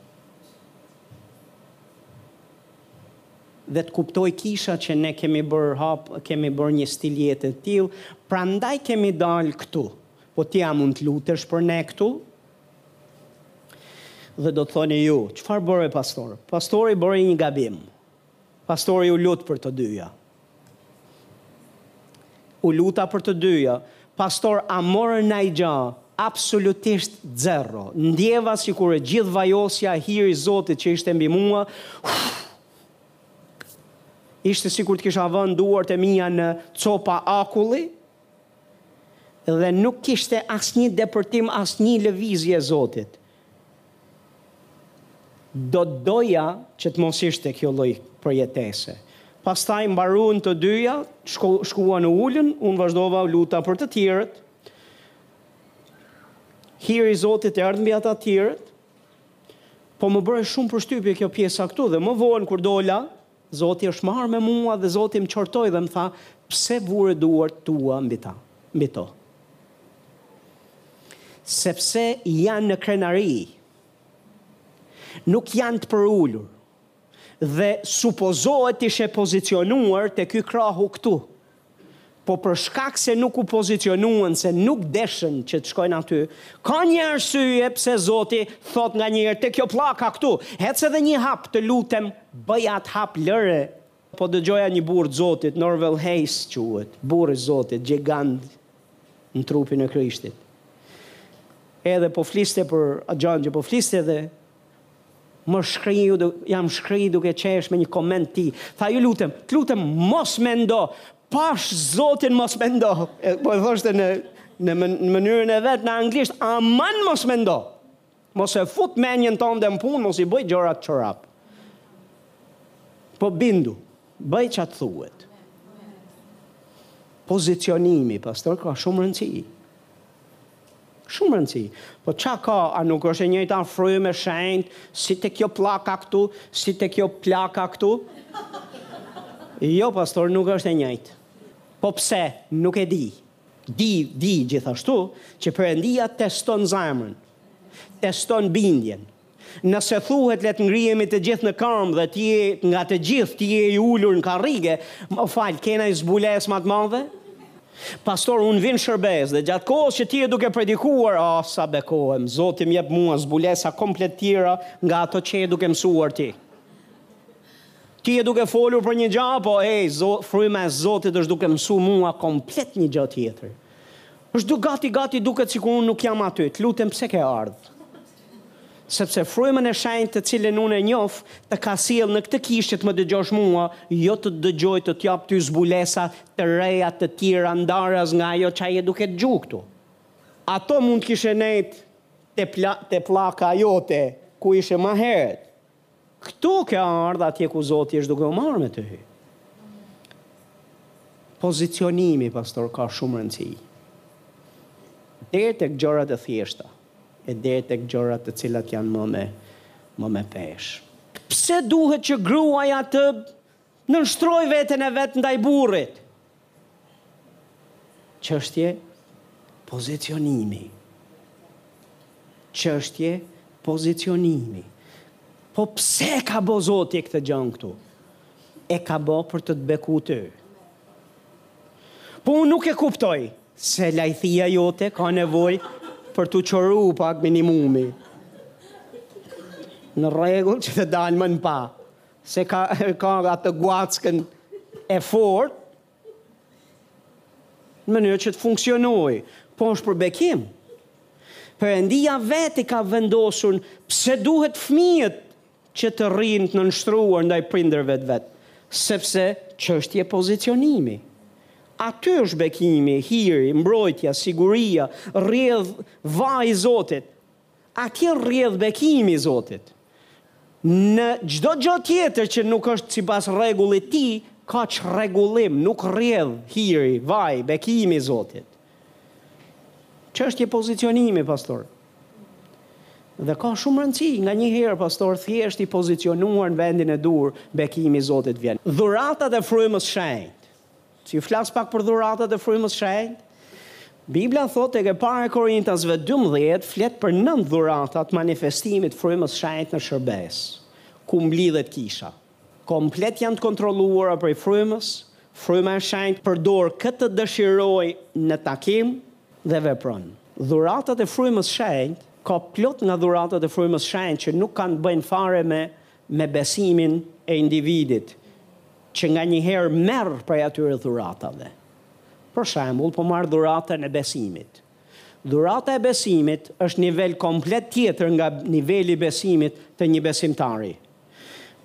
dhe të kuptojë kisha që ne kemi bërë hap, kemi bërë një stil jete të tillë, prandaj kemi dalë këtu. Po ti a mund të lutesh për ne këtu? Dhe do të thoni ju, çfarë bëre pastor? Pastori bëri një gabim. Pastori u lut për të dyja. U luta për të dyja. Pastor a morën naj gja? Absolutisht zerro. Ndjeva sikur e gjithë vajosja hiri i Zotit që ishte mbi mua, uuhh. Ishte sikur të kisha vënë duart e mia në copa akulli dhe nuk kishte asnjë depërtim, asnjë lëvizje e Zotit. Do të doja që të mos ishte kjo lloj përjetese. Pastaj mbaruan të dyja, shko, shkuan u ulën, unë vazhdova u luta për të tjerët. Hiri i Zotit erdhi mbi ata të tjerët. Po më bëri shumë përshtypje kjo pjesa këtu dhe më vonë kur dola, Zoti është marrë me mua dhe Zoti më qortoi dhe më tha, Pse vure duart tua mbi ta, mbi to? Sepse janë në krenari, nuk janë të përulur, dhe supozohet të ishe pozicionuar te ky krahu këtu, Po për shkak se nuk u pozicionuan se nuk deshën që të shkojnë aty, ka një arsye pse Zoti thotë nganjëherë te kjo pllaka këtu, ec edhe një hap të lutem bëj atë hap lëre. Po dëgjoja një burrë të Zotit, Norvel Hejs quhet, burrë i Zotit, gjigant në trupin e Krishtit. Edhe po fliste për atë gjënë që po fliste dhe Më shkriu du, jam shkrirë duke qesh me një koment të tij. Tha ju lutem, të lutem mos mendo. Pash Zotin mos mendo. E, po e thoshte në në mënyrën e vet në anglisht, aman mos mendo. Mos e fut menjën tënde në punë, mos i bëj gjorat çorap. Po bindu, bëj ça të thuhet. Pozicionimi, pastor, ka shumë rëndësi. Shumë rëndësi. Po ça ka, a nuk është e njëjta frymë e shenjtë si te kjo pllaka këtu, si te kjo pllaka këtu? Jo pastor, nuk është e njëjtë. Po pse? Nuk e di. Di, di gjithashtu që Perëndia teston zemrën, teston bindjen. Nëse thuhet le të ngrihemi të gjithë në këmbë dhe ti je nga të gjithë, ti je i ulur në karrige, më fal, ke ndonjë zbulesë më të madhe? Pastor, unë vij në shërbesë dhe gjatë kohës që ti je duke predikuar, ah, sa bekohem, Zoti më jep mua zbulesa komplet tjera nga ato që je duke mësuar ti. Ti je duke folur për një gjë, po ej, fryma e Zotit është duke mësu mua komplet një gjë tjetër. Është duke gati gati duket sikur unë nuk jam aty. Të lutem pse ke ardhur? Sepse fryma e shenjtë të cilën unë e njoh, të ka sjellë në këtë kishë që të më dëgjosh mua, jo të dëgjojë të të japë ty zbulesa të reja të tjera ndaras nga ajo që je duke dëgju këtu. Ato mund të kishe nejt te te plaka jote ku ishe më herët. Ktu ke ardh atje ku zoti është duke u marr me ty. Pozicionimi pastor ka shumë rëndësi. Deri tek gjërat e thjeshta e deri tek gjërat të cilat janë më me më me peshë. Pse duhet që gruaja të Nënshtrojë veten e vet ndaj burrit. Çështje pozicionimi. Çështje pozicionimi. Po pse e ka bo zoti këtë gjënë këtu? E ka bo për të të beku ty. Po unë nuk e kuptoj se lajthia jote ka nevojë për t'u qëru pak minimumi. Në rregull që të dalë më në pah. Se ka, ka atë guaskën e fortë, në mënyrë që të funksionojë, po është për bekim. Perëndia vetë i ka vendosur pse duhet fëmijët që të rrinë të nënshtruar ndaj prindërve të vet, sepse çështje pozicionimi. Aty është bekimi, hiri, mbrojtja, siguria, rrjedh vaji i Zotit, Atje rrjedh bekimi i Zotit. Në çdo gjë tjetër që nuk është sipas rregullit tij, ka çrregullim, nuk rrjedh hiri, vaji, bekimi i Zotit. Çështje pozicionimi, pastor. Dhe ka shumë rëndësi, nganjëherë, pastor, thjesht i pozicionuar në vendin e duhur, bekimi i Zotit vjen. Dhuratat e frymës shenjtë. T'ju flas pak për dhuratat e frymës së shenjtë? Bibla thotë tek e para e Korintasve dymbëdhjetë flet për nëntë dhurata të manifestimit të frymës së shenjtë në shërbesë, ku mblidhet kisha. Komplet janë të kontrolluara prej frymës, fryma e shenjtë përdor kë të dëshirojë në takim dhe vepron. Dhuratat e frymës së shenjtë ka plot nga dhuratat e frymës së shenjtë që nuk kanë të bëjnë fare me me besimin e individit që nganjëherë merr prej atyre dhuratave. Për shembull, po marr dhuratën e besimit. Dhurata e besimit është nivel komplet tjetër nga niveli i besimit të një besimtari.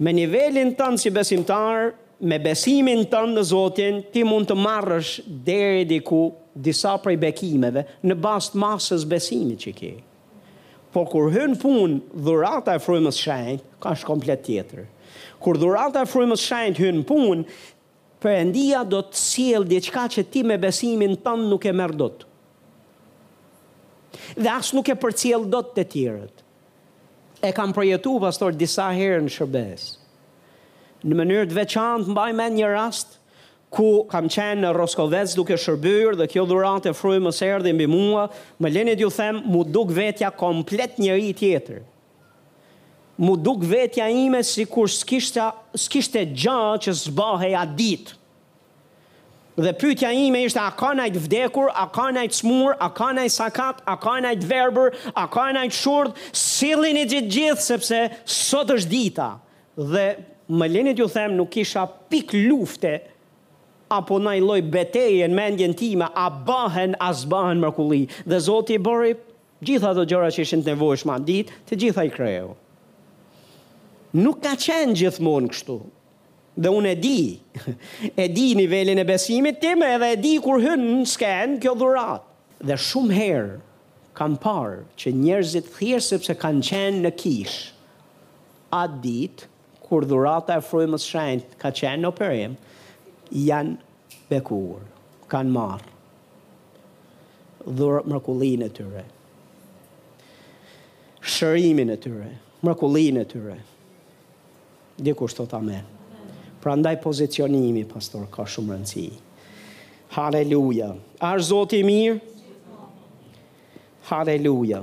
Me nivelin tënd si besimtar, me besimin tënd në Zotin, ti mund të marrësh deri diku disa prej bekimeve në bazë të masës besimit që ke. Por kur hyn në punë dhurata e Frymës së Shenjtë, ka është komplet tjetër. Kur dhurata e Frymës së Shenjtë hyn në punë, Perëndia do të sjellë diçka që ti me besimin tënd nuk e merr dot. Dhe as nuk e përcjell dot te tjerët. E kam përjetuar pastor disa herë në shërbesë. Në mënyrë të veçantë mbaj mend një rast ku kam qenë në Roskovec duke shërbyer dhe kjo dhuratë e frymës erdhi mbi mua, më leni t'ju them, m'u duk vetja komplet njeri tjetër. M'u duk vetja ime sikur s'kishta, s'kishte gja që s'bahej atë ditë. Dhe pyetja ime ishte a ka naj të vdekur, a ka naj të smurë, a ka naj sakat, a ka naj të verbër, a ka naj të shurdhë, sillini të gjithë sepse sot është dita, Dhe më lini t'ju them nuk kisha pikë lufte apo naj lloj beteje në mendjen time a bahen a s'bahen mrekulli dhe Zoti i bëri gjitha ato gjëra që ishin të nevojshme atë ditë, të gjitha i kreu. Nuk ka qenë gjithmonë kështu. Dhe unë e di, e di nivelin e besimit tim edhe e di kur hyn në skenë kjo dhuratë. Dhe shumë herë kam parë që njerëzit thjesht sepse kanë qenë në kishë, Atë ditë, kur dhurata e Frymës Shenjtë ka qenë në operim, janë bekuar, kanë marrë dhur mrekullinë e tyre, shërimin e tyre, mrekullinë e tyre. Dikush thotë amen. Prandaj pozicionimi, pastor, ka shumë rëndësi. Haleluja. A është Zoti i mirë? Haleluja.